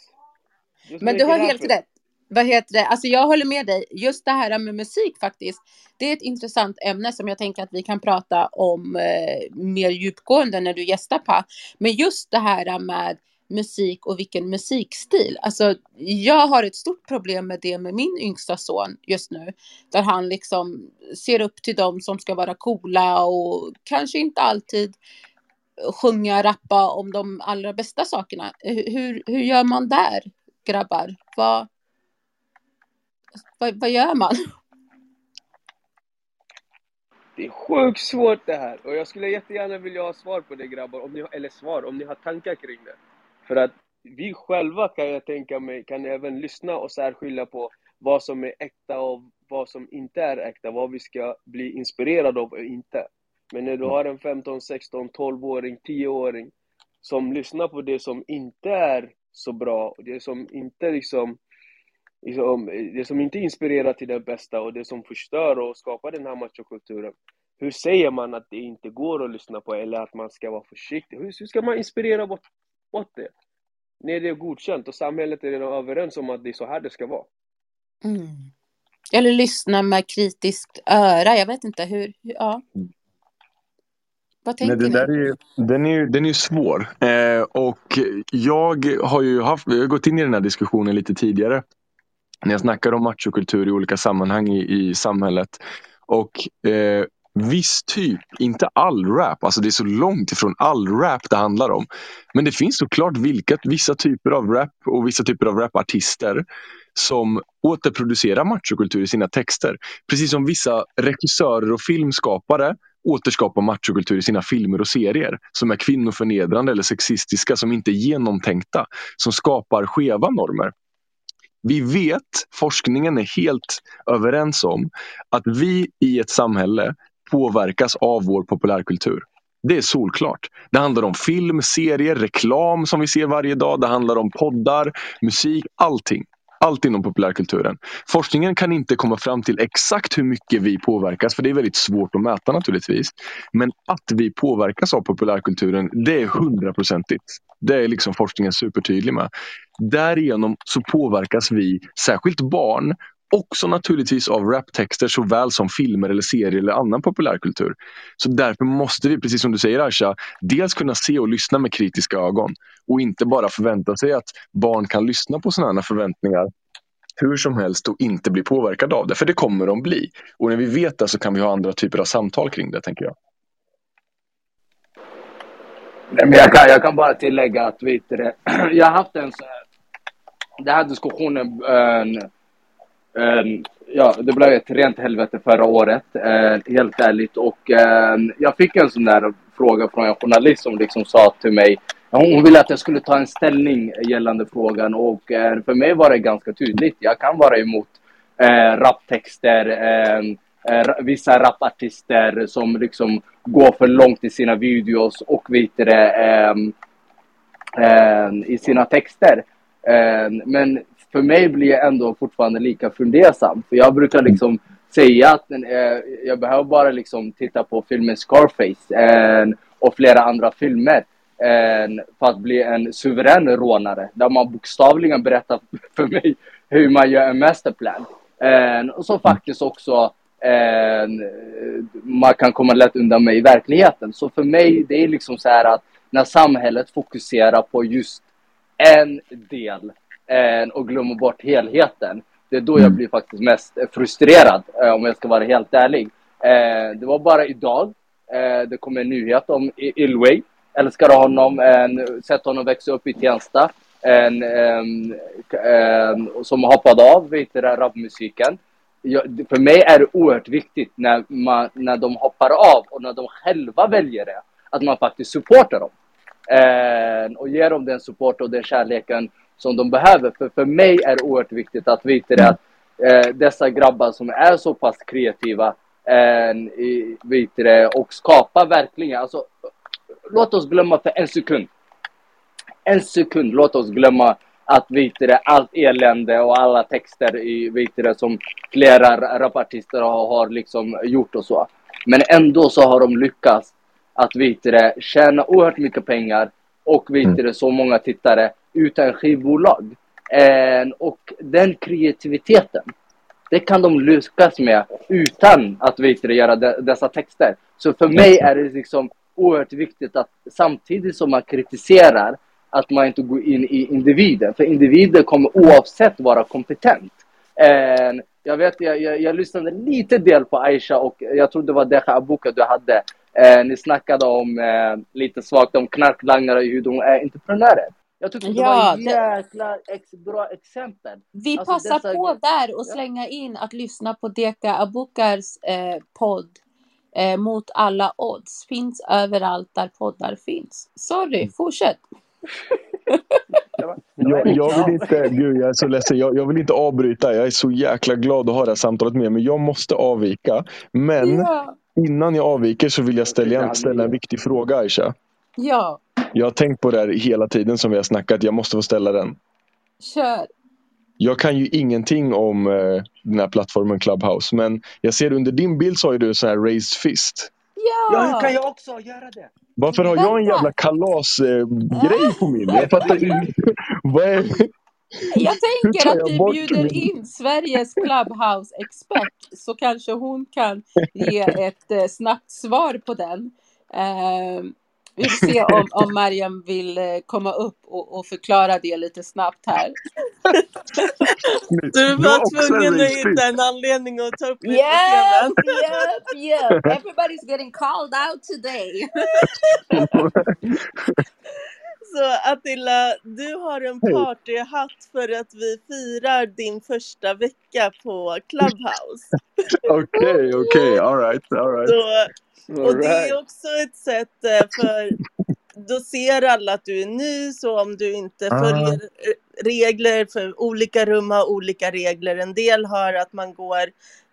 Just Men du har helt rätt vad heter det? Alltså jag håller med dig. Just det här med musik faktiskt. Det är ett intressant ämne som jag tänker att vi kan prata om eh, mer djupgående när du gästar på. Men just det här med musik och vilken musikstil. Alltså jag har ett stort problem med det med min yngsta son just nu. Där han liksom ser upp till dem som ska vara coola och kanske inte alltid sjunga, rappa om de allra bästa sakerna. Hur, hur gör man där, grabbar? Vad, vad, vad gör man? Det är sjukt svårt det här och jag skulle jättegärna vilja ha svar på det grabbar, om ni, eller svar, om ni har tankar kring det. För att vi själva kan jag tänka mig kan även lyssna och särskilja på vad som är äkta och vad som inte är äkta, vad vi ska bli inspirerade av och inte. Men när du har en 15, 16, 12-åring, 10-åring som lyssnar på det som inte är så bra, det som inte liksom liksom, det som inte inspirerar till det bästa och det som förstör och skapar den här machokulturen. Hur säger man att det inte går att lyssna på eller att man ska vara försiktig? Hur, hur ska man inspirera bort, bort det? När det är godkänt och samhället är redan överens om att det är så här det ska vara. Mm. Eller lyssna med kritiskt öra, jag vet inte hur, ja. Vad tänker Nej, det där är ju, den, är den är svår. Eh, och jag har ju haft, jag har gått in i den här diskussionen lite tidigare när jag snackar om machokultur i olika sammanhang i, i samhället. Och eh, viss typ, inte all rap, alltså det är så långt ifrån all rap det handlar om. Men det finns såklart vilka, vissa typer av rap och vissa typer av rapartister som återproducerar machokultur i sina texter. Precis som vissa regissörer och filmskapare återskapar machokultur i sina filmer och serier som är kvinnoförnedrande eller sexistiska, som inte är genomtänkta, som skapar skeva normer. Vi vet, forskningen är helt överens om, att vi i ett samhälle påverkas av vår populärkultur. Det är solklart. Det handlar om film, serier, reklam som vi ser varje dag. Det handlar om poddar, musik, allting. Allt inom populärkulturen. Forskningen kan inte komma fram till exakt hur mycket vi påverkas, för det är väldigt svårt att mäta naturligtvis. Men att vi påverkas av populärkulturen, det är hundraprocentigt. Det är liksom forskningen supertydlig med. Därigenom så påverkas vi, särskilt barn, också naturligtvis av raptexter såväl som filmer eller serier eller annan populärkultur. Så därför måste vi, precis som du säger Aisha, dels kunna se och lyssna med kritiska ögon och inte bara förvänta sig att barn kan lyssna på sådana förväntningar hur som helst och inte bli påverkade av det. För det kommer de bli. Och när vi vet det så kan vi ha andra typer av samtal kring det, tänker jag. Nej, men jag, kan, jag kan bara tillägga att vet du, jag har haft en så här, den här diskussionen äh, Ehm, ja, det blev ett rent helvete förra året, eh, helt ärligt. Och ehm, jag fick en sån där fråga från en journalist som liksom sa till mig hon ville att jag skulle ta en ställning gällande frågan och eh, för mig var det ganska tydligt. Jag kan vara emot eh, raptexter, ehm, eh, vissa rapartister som liksom går för långt i sina videos och vidare eh, i sina texter. men för mig blir jag ändå fortfarande lika fundersam. För jag brukar liksom säga att eh, jag behöver bara liksom titta på filmen Scarface en, och flera andra filmer en, för att bli en suverän rånare. Där man bokstavligen berättar för mig hur man gör en masterplan. En, och så faktiskt också man kan komma lätt undan med i verkligheten. Så för mig, det är liksom så här att när samhället fokuserar på just en del och glömmer bort helheten. Det är då jag mm. blir faktiskt mest frustrerad, eh, om jag ska vara helt ärlig. Eh, det var bara idag eh, det kom en nyhet om Ilway. Älskar honom, sett honom växa upp i Tensta. En, en, en, som hoppade av vid rapmusiken. för mig är det oerhört viktigt när, man, när de hoppar av och när de själva väljer det, att man faktiskt supportar dem. Eh, och ger dem den support och den kärleken som de behöver. För, för mig är det oerhört viktigt att veta det att eh, dessa grabbar som är så pass kreativa eh, vet det, och skapar verkligen, alltså låt oss glömma för en sekund. En sekund, låt oss glömma att vet det, allt elände och alla texter i, vet det, som flera rapartister har, har liksom gjort och så. Men ändå så har de lyckats att vet det, tjäna oerhört mycket pengar och vet det, så många tittare utan skivbolag. Eh, och den kreativiteten, det kan de lyckas med utan att vet du, göra de, dessa texter. Så för mig är det liksom oerhört viktigt att samtidigt som man kritiserar att man inte går in i individen. För individen kommer oavsett vara kompetent. Eh, jag vet, jag, jag, jag lyssnade lite del på Aisha och jag tror det var Deja Abuka du hade. Eh, ni snackade om eh, lite svagt om knarklangare och hur de är entreprenörer. Jag tycker det Ja, var det- ett jäkla ex, bra exempel. Vi Alltså, passar dessa- på där och slänga in att lyssna på Deka Abukars eh, podd eh, Mot alla odds. Finns överallt där poddar finns. Sorry, fortsätt. Jag, jag vill inte, gud jag är så ledsen, jag, jag vill inte avbryta. Jag är så jäkla glad att ha det här samtalet med men jag måste avvika. Men Ja. Innan jag avviker så vill jag ställa, ställa en viktig fråga Aisha. Ja, Jag har tänkt på det här hela tiden som vi har snackat. Jag måste få ställa den. kör. Jag kan ju ingenting om eh, den här plattformen Clubhouse. Men jag ser under din bild så har du så här raised fist. Ja! Ja, hur kan jag också göra det? Varför har jag en jävla kalasgrej eh, grej på min? Jag fattar inte. Vad är... Jag tänker tar att jag vi bjuder min- in Sveriges Clubhouse-expert så kanske hon kan ge ett eh, snabbt svar på den. Eh, vi får se om, om Mariam vill eh, komma upp och, och förklara det lite snabbt här. Du var tvungen en att hitta en anledning att ta upp mig Yep, yep, yep. Everybody's getting called out today. Så Attila, du har en partyhatt för att vi firar din första vecka på Clubhouse. Okej, okej. All right, all right. Så, och det är också ett sätt eh, för då ser alla att du är ny så om du inte Ah. följer eh, regler för olika rum har olika regler. En del har att man går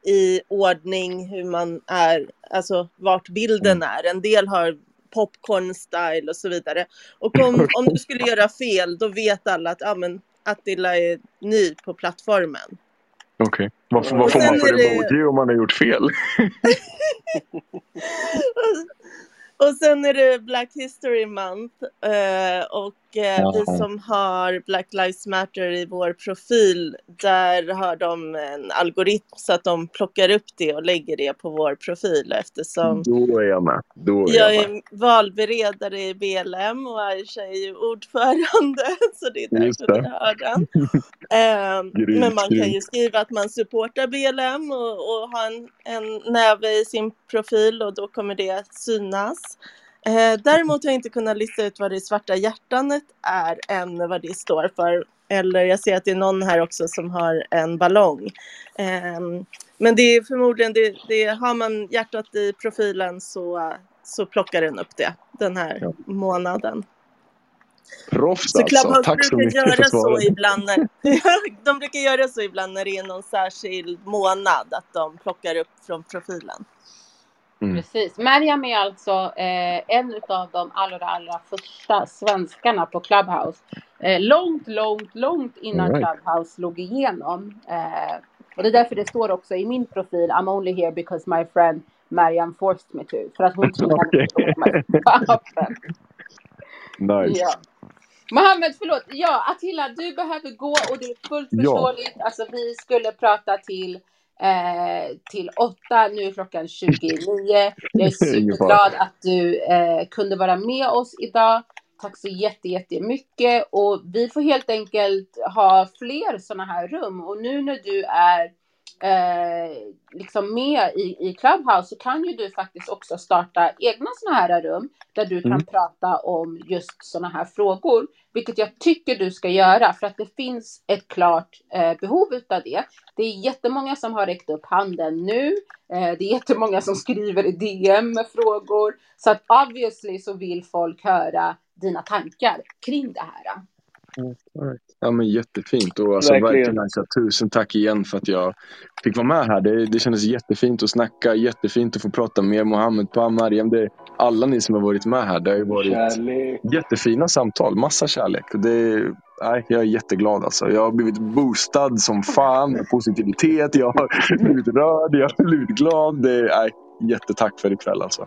i ordning hur man är, alltså vart bilden Mm. är. En del har popcorn style och så vidare. Och om, om du skulle göra fel då vet alla att ah, men Attila är ny på plattformen. Okej. Vad, vad Och får man för det- emoji om man har gjort fel? Och sen är det Black History Month eh, och eh, Jaha. vi som har Black Lives Matter i vår profil, där har de en algoritm så att de plockar upp det och lägger det på vår profil eftersom Då är jag med. Är jag jag med. är valberedare i BLM och Aisha är ju ordförande så det är därför vi har den. Eh, men man kan ju skriva att man supportar BLM och, och ha en, en näve i sin profil och då kommer det synas. Eh, däremot har jag inte kunnat lista ut vad det svarta hjärtanet är än vad det står för. Eller jag ser att det är någon här också som har en ballong. Ehm, men det är förmodligen, det, det, har man hjärtat i profilen så, så plockar den upp det den här månaden. Proffs Så alltså. Clubhouse Tack så brukar mycket för göra så svaret. ibland när, de brukar göra så ibland när det är någon särskild månad att de plockar upp från profilen. Mm. Precis. Mariam är alltså eh, en av de allra, allra första svenskarna på Clubhouse. Eh, långt, långt, långt innan right. Clubhouse slog igenom. Eh, och det är därför det står också i min profil, I'm only here because my friend Mariam forced me to. För att hon tvingade mig att. Nice. Ja. Mohammed, förlåt. Ja, Attila, du behöver gå och det är fullt Ja. förståeligt. Alltså, vi skulle prata till, eh, till åtta, nu är klockan 29. Jag är superglad att du eh, kunde vara med oss idag. Tack så jätte, jättemycket. Och vi får helt enkelt ha fler sådana här rum. Och nu när du är eh, liksom med i, i Clubhouse så kan ju du faktiskt också starta egna sådana här rum där du kan Mm. prata om just sådana här frågor. Vilket jag tycker du ska göra för att det finns ett klart eh, behov utav det. Det är jättemånga som har räckt upp handen nu. Eh, det är jättemånga som skriver i DM med frågor. Så att obviously så vill folk höra dina tankar kring det här. Ja, men jättefint och alltså, Verkligen. verkligen alltså, tusen tack igen för att jag fick vara med här. Det, det kändes jättefint att snacka, jättefint att få prata med Mohammed, Pa, Mariam. Det, alla ni som har varit med här. Det har ju varit Kärlek. jättefina samtal, massa kärlek. Det, nej, jag är jätteglad alltså. Jag har blivit boostad som fan med positivitet. Jag har blivit rörd, jag har blivit glad. Det, nej, jättetack för ikväll alltså.